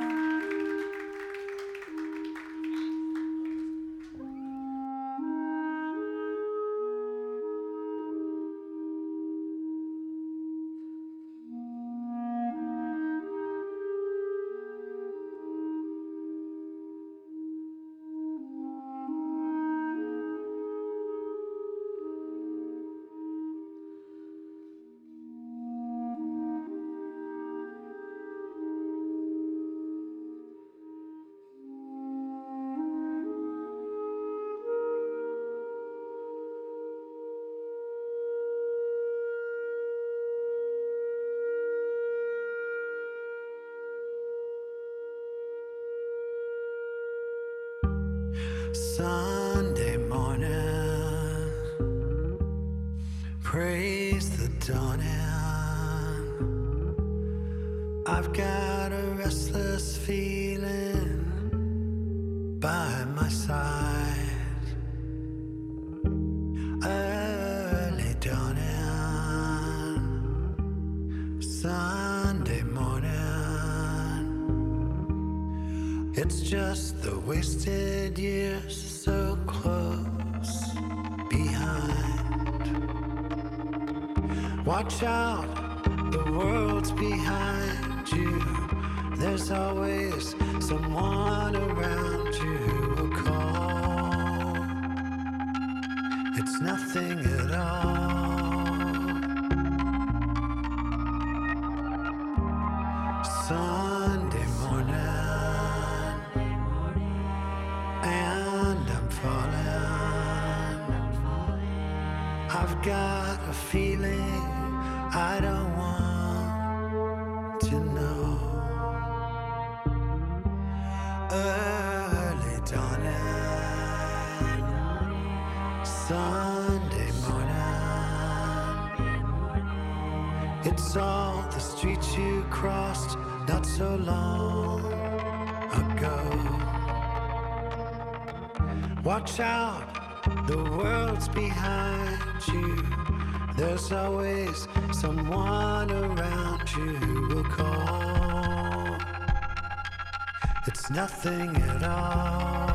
It's nothing at all.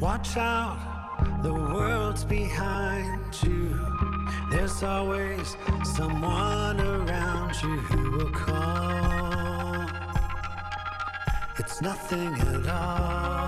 Watch out, the world's behind you. There's always someone around you who will call. It's nothing at all.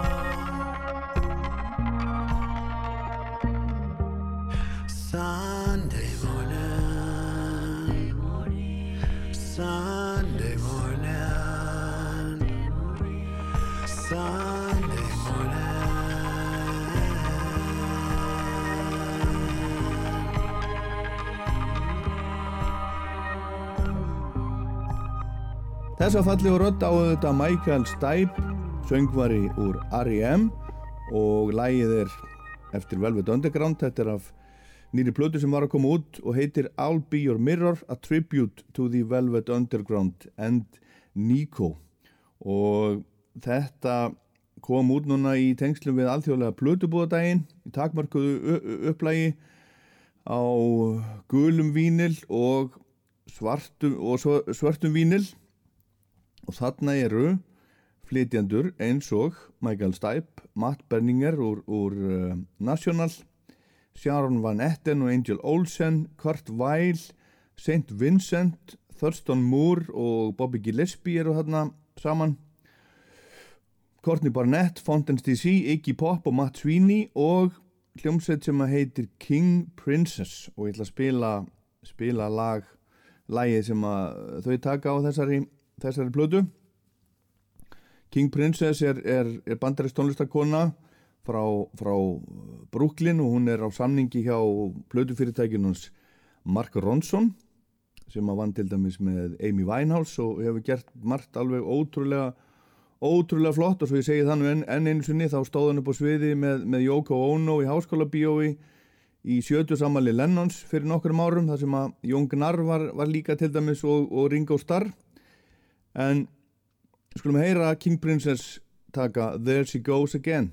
Þessa fallegu rödd á þetta Michael Stipe, söngvari úr R.E.M. og lægið er eftir Velvet Underground, þetta er af nýri plötu sem var að koma út og heitir I'll Be Your Mirror, a tribute to the Velvet Underground and Nico og þetta kom út núna í tengslum við alþjóðlega plötubúðadaginn í takmarkuðu upplægi á gulum vínil og svartum, og svörtum vínil og þarna eru flytjandur eins og Michael Stipe, Matt Berninger úr, úr uh, National Sharon Van Etten og Angel Olsen Kurt Weill, St. Vincent Thurston Moore og Bobby Gillespie eru þarna saman Courtney Barnett, Fountains DC, Iggy Pop og Matt Sweeney og hljómsveit sem heitir King Princess og ég ætla að spila spila lag lagið sem þau taka á þessari þessari blödu King Princess er, er, er bandarist tónlistakona frá, frá Brooklyn og hún er á samningi hjá blödufyrirtækinans Mark Ronson sem að vann til dæmis með Amy Winehouse og hefur gert margt alveg ótrúlega ótrúlega flott. Og svo ég segi þannig enn en eins og niður þá stóð hann upp á sviði með, með Yoko Ono í háskóla bíói í sjötu samanli Lennons fyrir nokkrum árum þar sem að Jón Gnarr var, var líka til dæmis og, og Ringo Starr en skulum heyra King Princess taka There She Goes Again.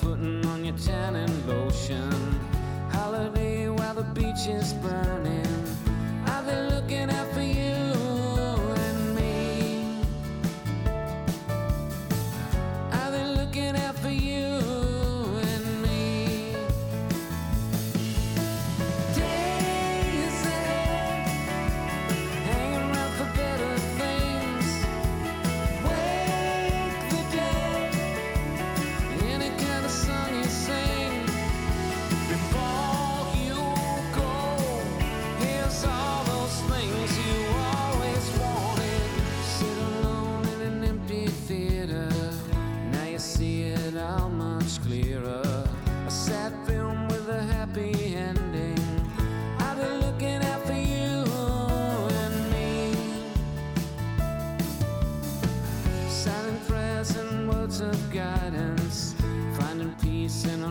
putting on your tie. much clearer. A sad film with a happy ending. I've been looking out for you and me. Silent prayers and words of guidance. Finding peace in a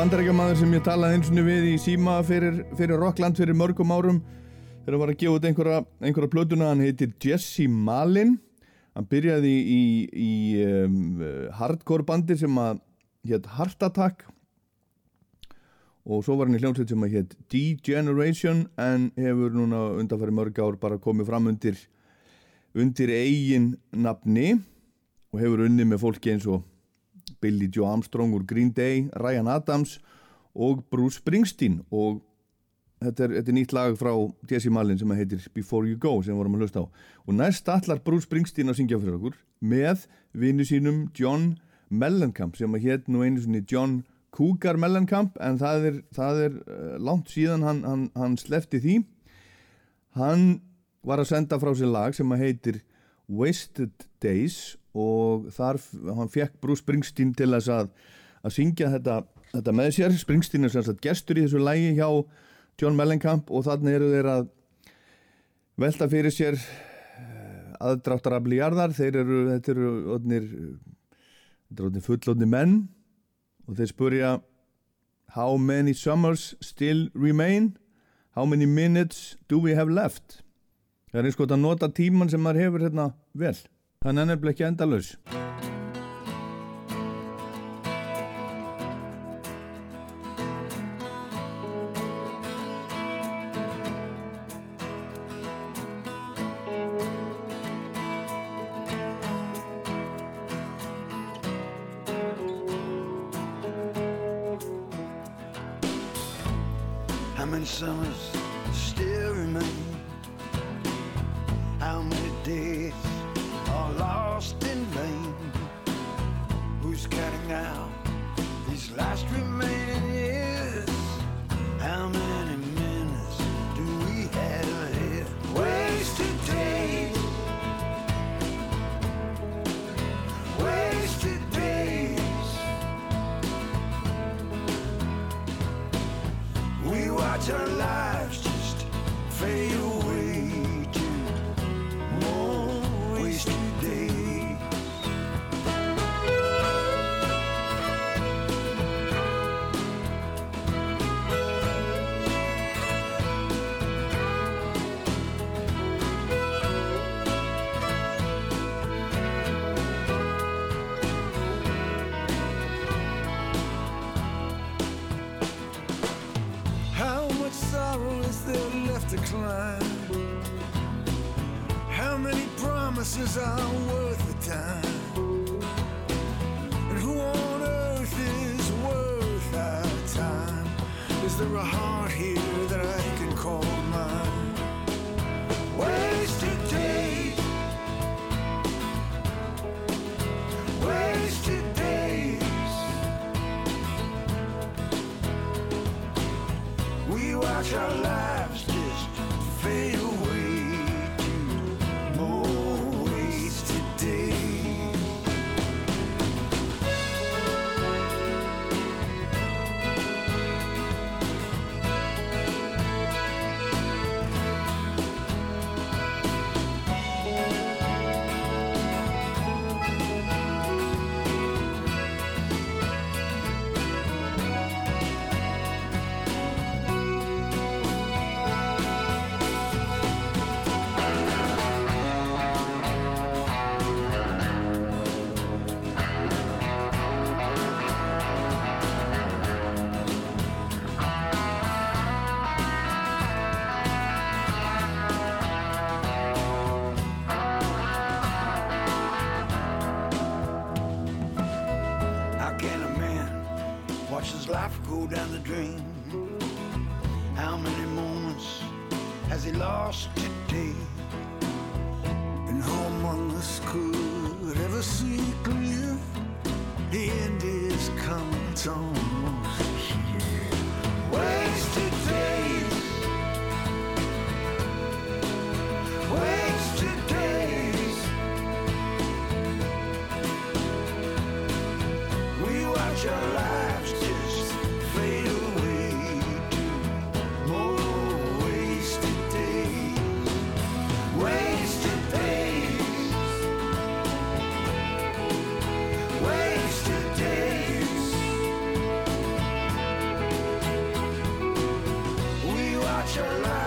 bandarækjamaður sem ég talaði eins og við í síma fyrir, fyrir Rockland fyrir mörgum árum þegar hann var að gefa út einhverja, einhverja plötuna, hann heitir Jesse Malin. Hann byrjaði í, í um, hardcore bandi sem að hétt Heart Attack. Og svo var hann í hljómsveit sem að hétt D-Generation en hefur núna undanfæri mörg ár bara komið fram undir undir eigin nafni og hefur unni með fólki eins og Billy Joe Armstrong úr Green Day, Ryan Adams og Bruce Springsteen. Og þetta er, þetta er nýtt lag frá Jesse Malin sem heitir Before You Go sem við vorum að hlusta á. Og næst allar Bruce Springsteen að syngja fyrir okkur með vinnu sínum John Mellencamp sem að hétt nú einu sinni John Cougar Mellencamp en það er, það er uh, langt síðan hann, hann, hann slefti því. Hann var að senda frá sér lag sem að heitir Wasted Days og þar hann fekk Bruce Springsteen til þess að, að syngja þetta, þetta með sér Springsteen er sagt gestur í þessu lægi hjá John Mellencamp og þannig eru þeir að velta fyrir sér aðdráttarafli jarðar þeir eru, þetta eru odnir, þetta eru odnir fullodni menn og þeir spurja How many summers still remain? How many minutes do we have left? Það er eins og að nota tíman sem maður hefur hérna vel. Þannig er ekki endalaus. How many summers your life.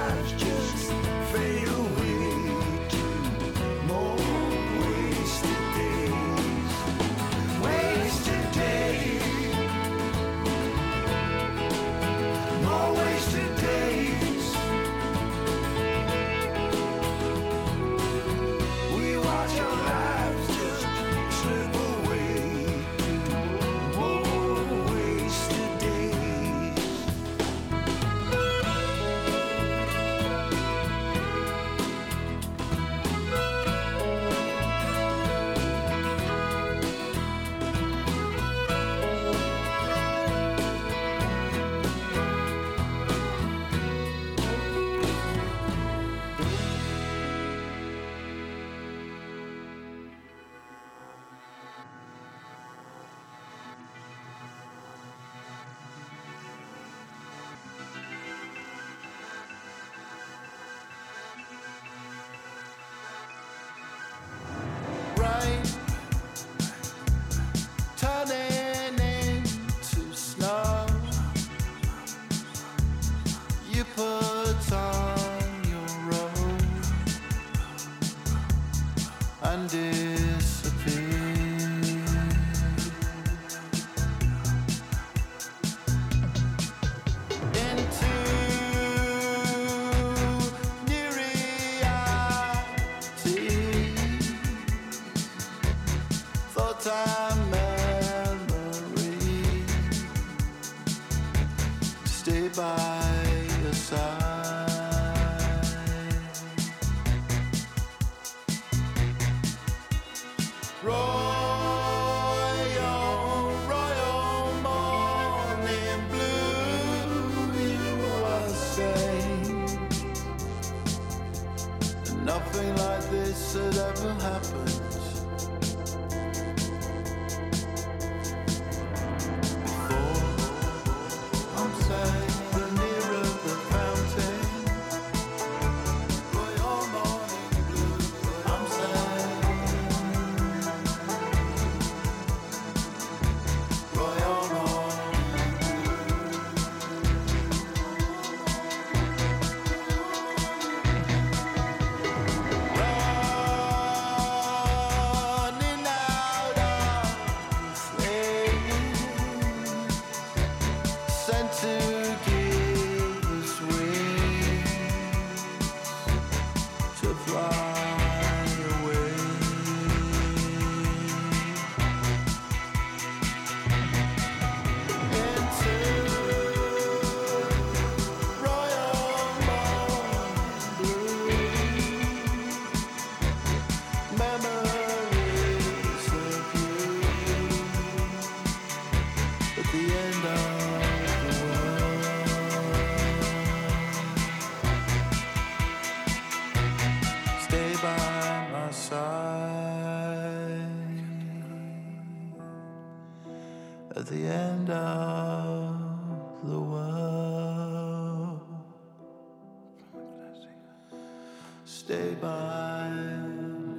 Stay by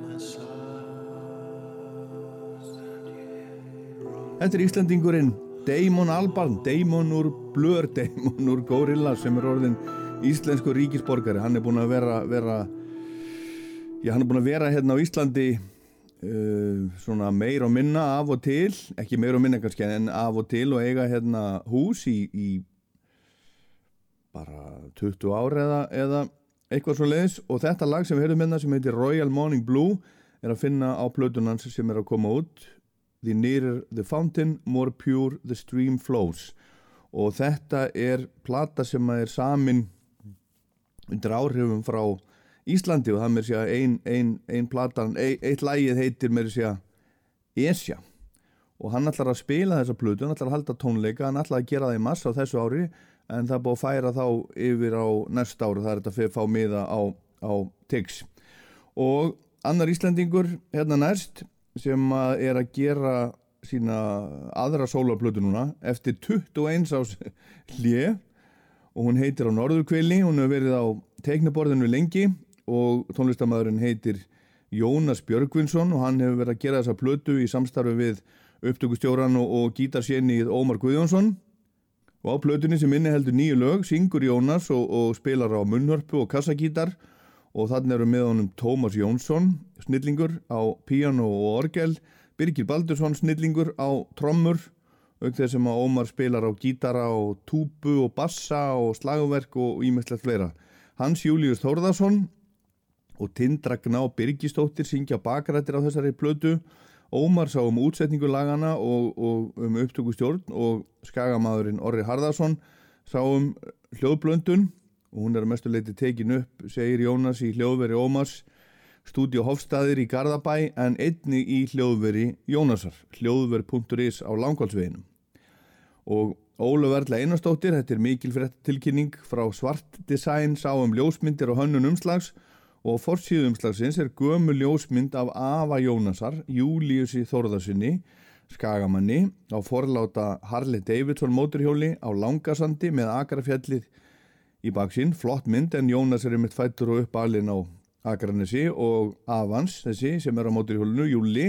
my side. Þetta er Íslandingurinn Damon Albarn, Damon úr Blur, Damon úr Gorilla sem er orðin íslensku ríkisborgari. Hann er búinn að vera, vera já, hann er búinn að vera hérna á Íslandi uh, svona meir og minna af og til, ekki meir og minna kannski en af og til og eiga hérna hús í, í bara 20 ár eða, eða eitthvað svo leiðis og þetta lag sem við höfum hérna sem heitir Royal Morning Blue er að finna á plötunans sem er að koma út. The nearer the fountain, more pure the stream flows. Og þetta er plata sem er samin undir áhrifum frá Íslandi og það með sér ein, ein, ein platan, ein, eitt lagið heitir með sér Esja. Og hann ætlar að spila þessa plötu, hann ætlar að halda tónleika, hann ætlar að gera það í massa á þessu ári en það er búið að færa þá yfir á næsta ári, það er þetta að fá miða á, á Tix. Og annar Íslandingur hérna næst sem að er að gera sína aðra sólarplötu núna eftir 21 ás hlje og hún heitir á Norðurkvili, hún hefur verið á teiknaborðinu lengi og tónlistamæðurinn heitir Jónas Björgvinsson og hann hefur verið að gera þessa plötu í samstarfi við upptökustjóran og, og gítarsjennið Ómar Guðjónsson og á plötunni sem inni heldur nýju lög syngur Jónas og, og spilar á munnhörpu og kassagítar. Og þannig eru með honum Tómas Jónsson snillingur á píano og orgel. Birgir Baldursson snillingur á trommur. Auk þess sem að Ómar spilar á gítara og túbu og bassa og slagverk og ímestlegt fleira. Hans Július Þórðarsson og Tindra Gná Birgistóttir syngja bakrættir á þessari plötu Ómar sá um útsetningu lagana og, og um upptökustjórn og skagamadurinn Orri Harðarsson sá um hljóðblöndun. Og hún er að mestu leiti tekin upp, segir Jónas í hljóðveri Ómars stúdíu Hofstaðir í Garðabæ en einni í hljóðveri Jónasar hljóðver.is á langkválsveginum og Ólaf Erla Einarstóttir þetta er mikil fyrir þetta tilkynning frá Svart Design sá um ljósmyndir og hönnun umslags. og forsíðu umslagsins er gömu ljósmynd af Ava Jónasar Júliusi Þórðarsinni skagamanni á forláta Harley Davidson móturhjóli á Langasandi með Akrafjallið í baksinn, flott mynd en Jónas er einmitt fættur og upp alinn á Akranesi og Avans þessi sem er á móturhjólinu, Júli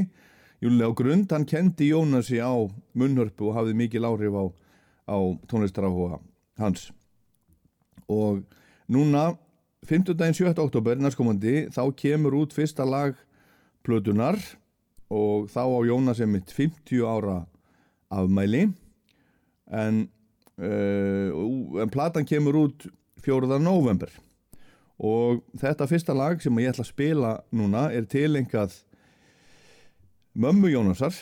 Júli á grund, hann kendi Jónasi á munnhörpu og hafði mikil áhrif á, á tónlistarafóa hans. Og núna 5. daginn 7. oktober næstkomandi þá kemur út fyrsta lag plötunar og þá á Jónas er mitt 50 ára afmæli en, uh, en platan kemur út 4. november og þetta fyrsta lag sem ég ætla að spila núna er tilengað mömmu Jónasar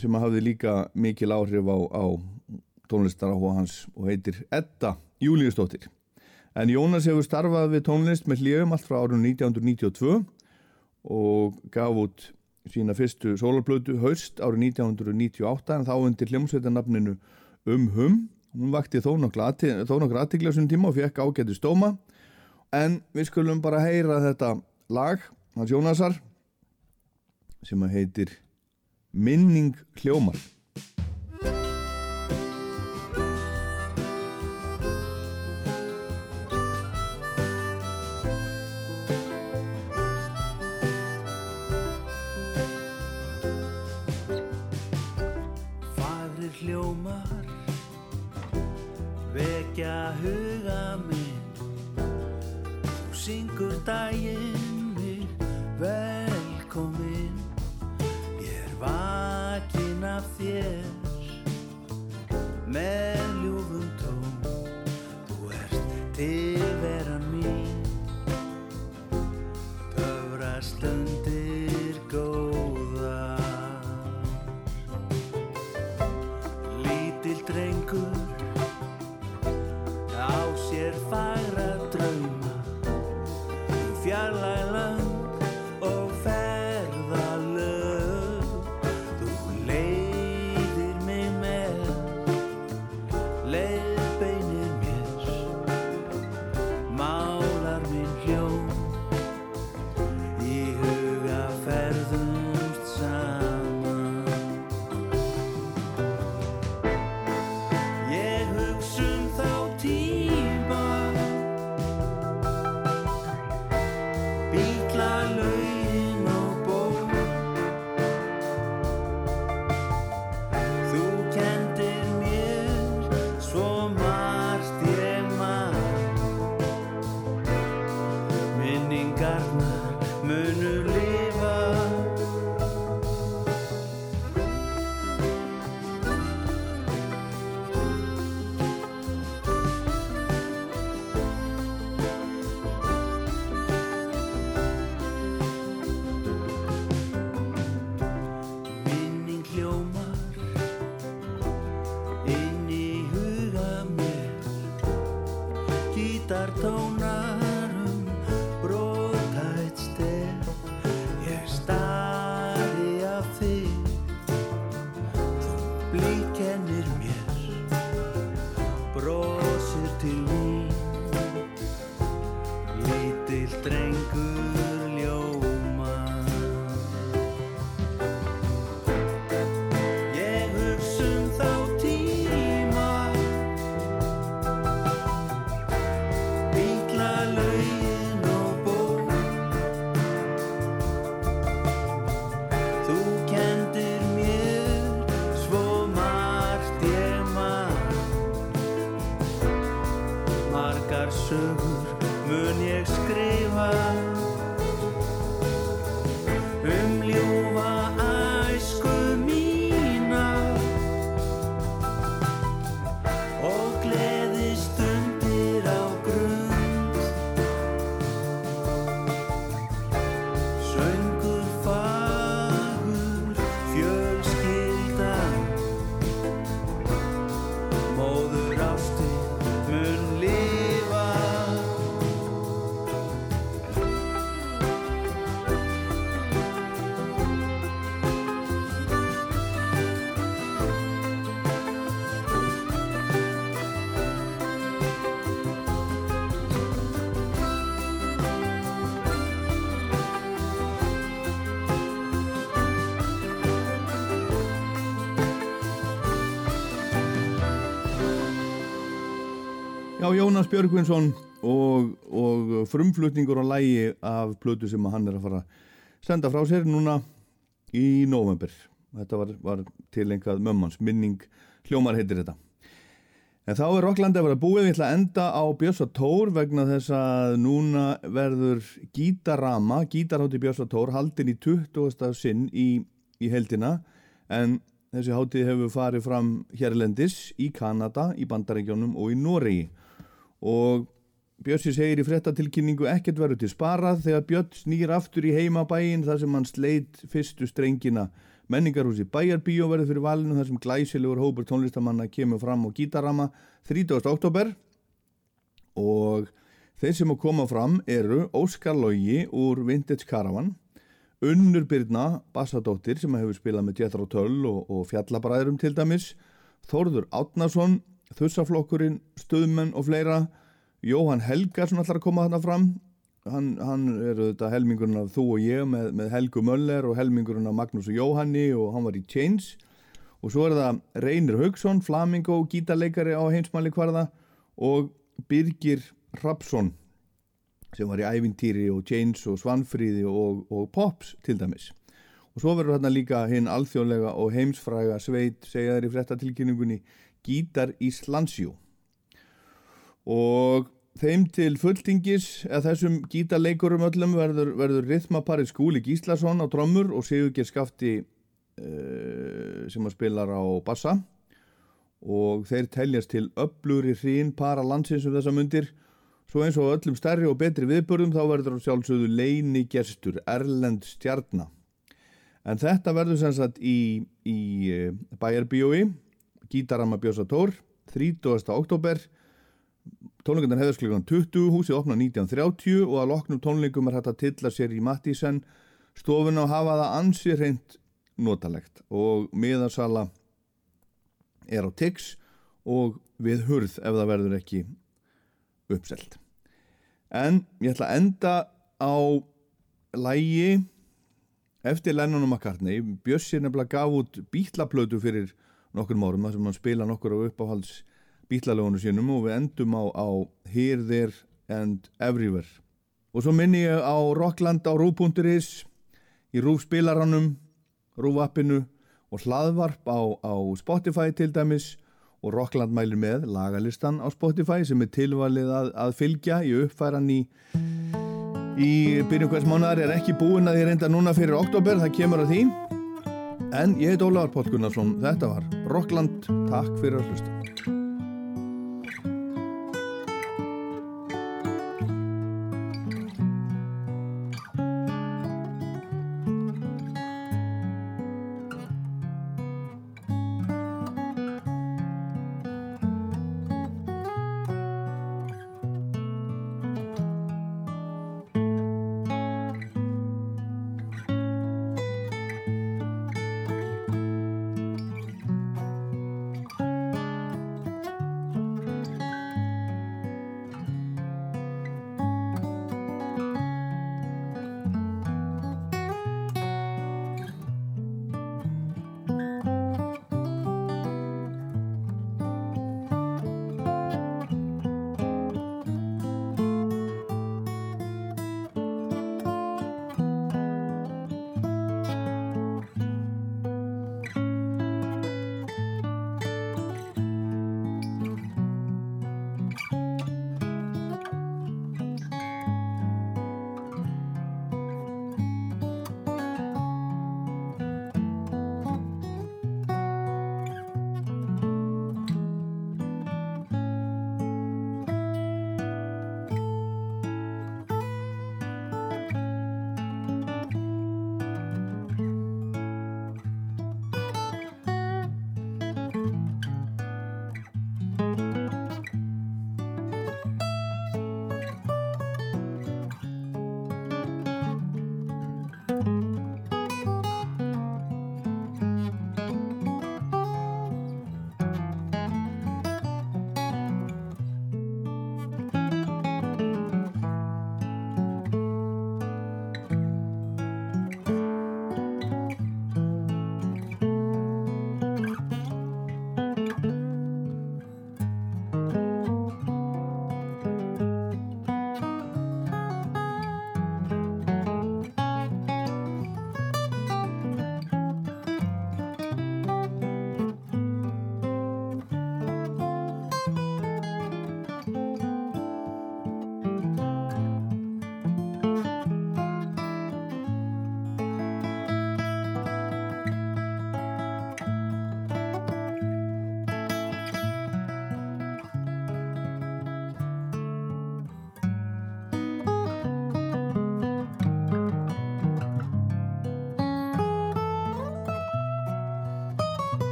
sem hafði líka mikil áhrif á, á tónlistar á hans og heitir Edda Júliusdóttir en Jónas hefur starfað við tónlist með hljöfum allt frá árun 1992 og gaf út sína fyrstu sólarplötu haust árið 1998 en þá undir hljómsveitarnafninu Um Hum. Hún vakti þó nokkur aðtikla þessum tíma og fekk ágæti stóma en við skulum bara heyra þetta lag hans Jónasar sem heitir Minning hljómar Já, Jónas Björgvinsson og, og frumflutningur á lægi af plötu sem hann er að fara að senda frá sér núna í november. Þetta var, var tilengað mömmans, minning hljómar heitir þetta. En þá er Rocklandi að vera búið, við ætla að enda á Björsa Tór vegna þess að núna verður gítarama, gítarhátti Björsa Tór, haldin í 20. sinn í, í heldina en þessi hátíð hefur farið fram hérlendis í Kanada, í Bandaríkjónum og í Noregi og Björsi segir í frettatilkynningu ekkert verður til sparað þegar Björn snýr aftur í heimabæin þar sem hann sleit fyrstu strengina menningarhúsi Bæjarbíó verður fyrir valinu þar sem glæsilegur hópur tónlistamanna kemur fram á gítarama 30. oktober og þeir sem að koma fram eru Óskar Lógi úr Vintage Caravan Unnur Byrna, bassadóttir sem hefur spilað með Jethro Tull og, og Fjallabræðurum til dæmis Þórður Átnason, Þussaflokkurinn Stöðmenn og fleira. Jóhann Helgarsson ætlar að koma þarna fram. Hann, hann er þetta helmingurinn af þú og ég með, með Helgu Möller og helmingurinn af Magnús og Jóhanni og hann var í Chains. Og svo er það Reynir Haugsson, Flamingo, gítarleikari á heimsmæli hvarða og Birgir Rapsson sem var í Ævintýri og Chains og Svanfríði og, og Pops til dæmis. Og svo verður hérna líka hinn alþjóðlega og heimsfræga sveit segja þeir í frettatilkynningunni Gítar Íslandsjú og þeim til fulltingis eða þessum gítarleikurum öllum verður, verður rithmaparið Skúli Gíslason á trommur og Sigurger Skafti uh, sem að spilar á bassa. Og þeir teljast til öbluri hrín para landsins um þessa mundir. Svo eins og öllum stærri og betri viðbörðum þá verður sjálfsögðu leini gestur Erlend Stjarnar en þetta verður sem sagt í, í eh, bæjarbíói Gítarama Björsatór 30. oktober tónleikundan hefðast klukkan 20 húsið opna 1930 og að loknum tónleikum er hægt að tilla sér í Mattísen stofuna og hafa það ansi reynd notalegt. Og miðarsala er á tix og við hurð ef það verður ekki uppselt. En ég ætla að enda á lægi eftir Lennon og McCartney. Bjössi nefnilega gaf út bítlaplötu fyrir nokkur árum þar sem hann spila nokkur á uppáhalds bítlalögunum sínum og við endum á, á Here, There and Everywhere. Og svo minni ég á Rockland á Rú.is í Rú spilaranum Rú appinu og hlaðvarp á, á Spotify til dæmis. Og Rockland mælir með lagalistan á Spotify sem er tilvalið að, að fylgja í uppfæran í í byrjum hvers mánuðar er ekki búin að ég reynda núna fyrir oktober, það kemur að því en ég heit Ólafur Pótt Gunnarsson. Þetta var Rockland, takk fyrir að hlusta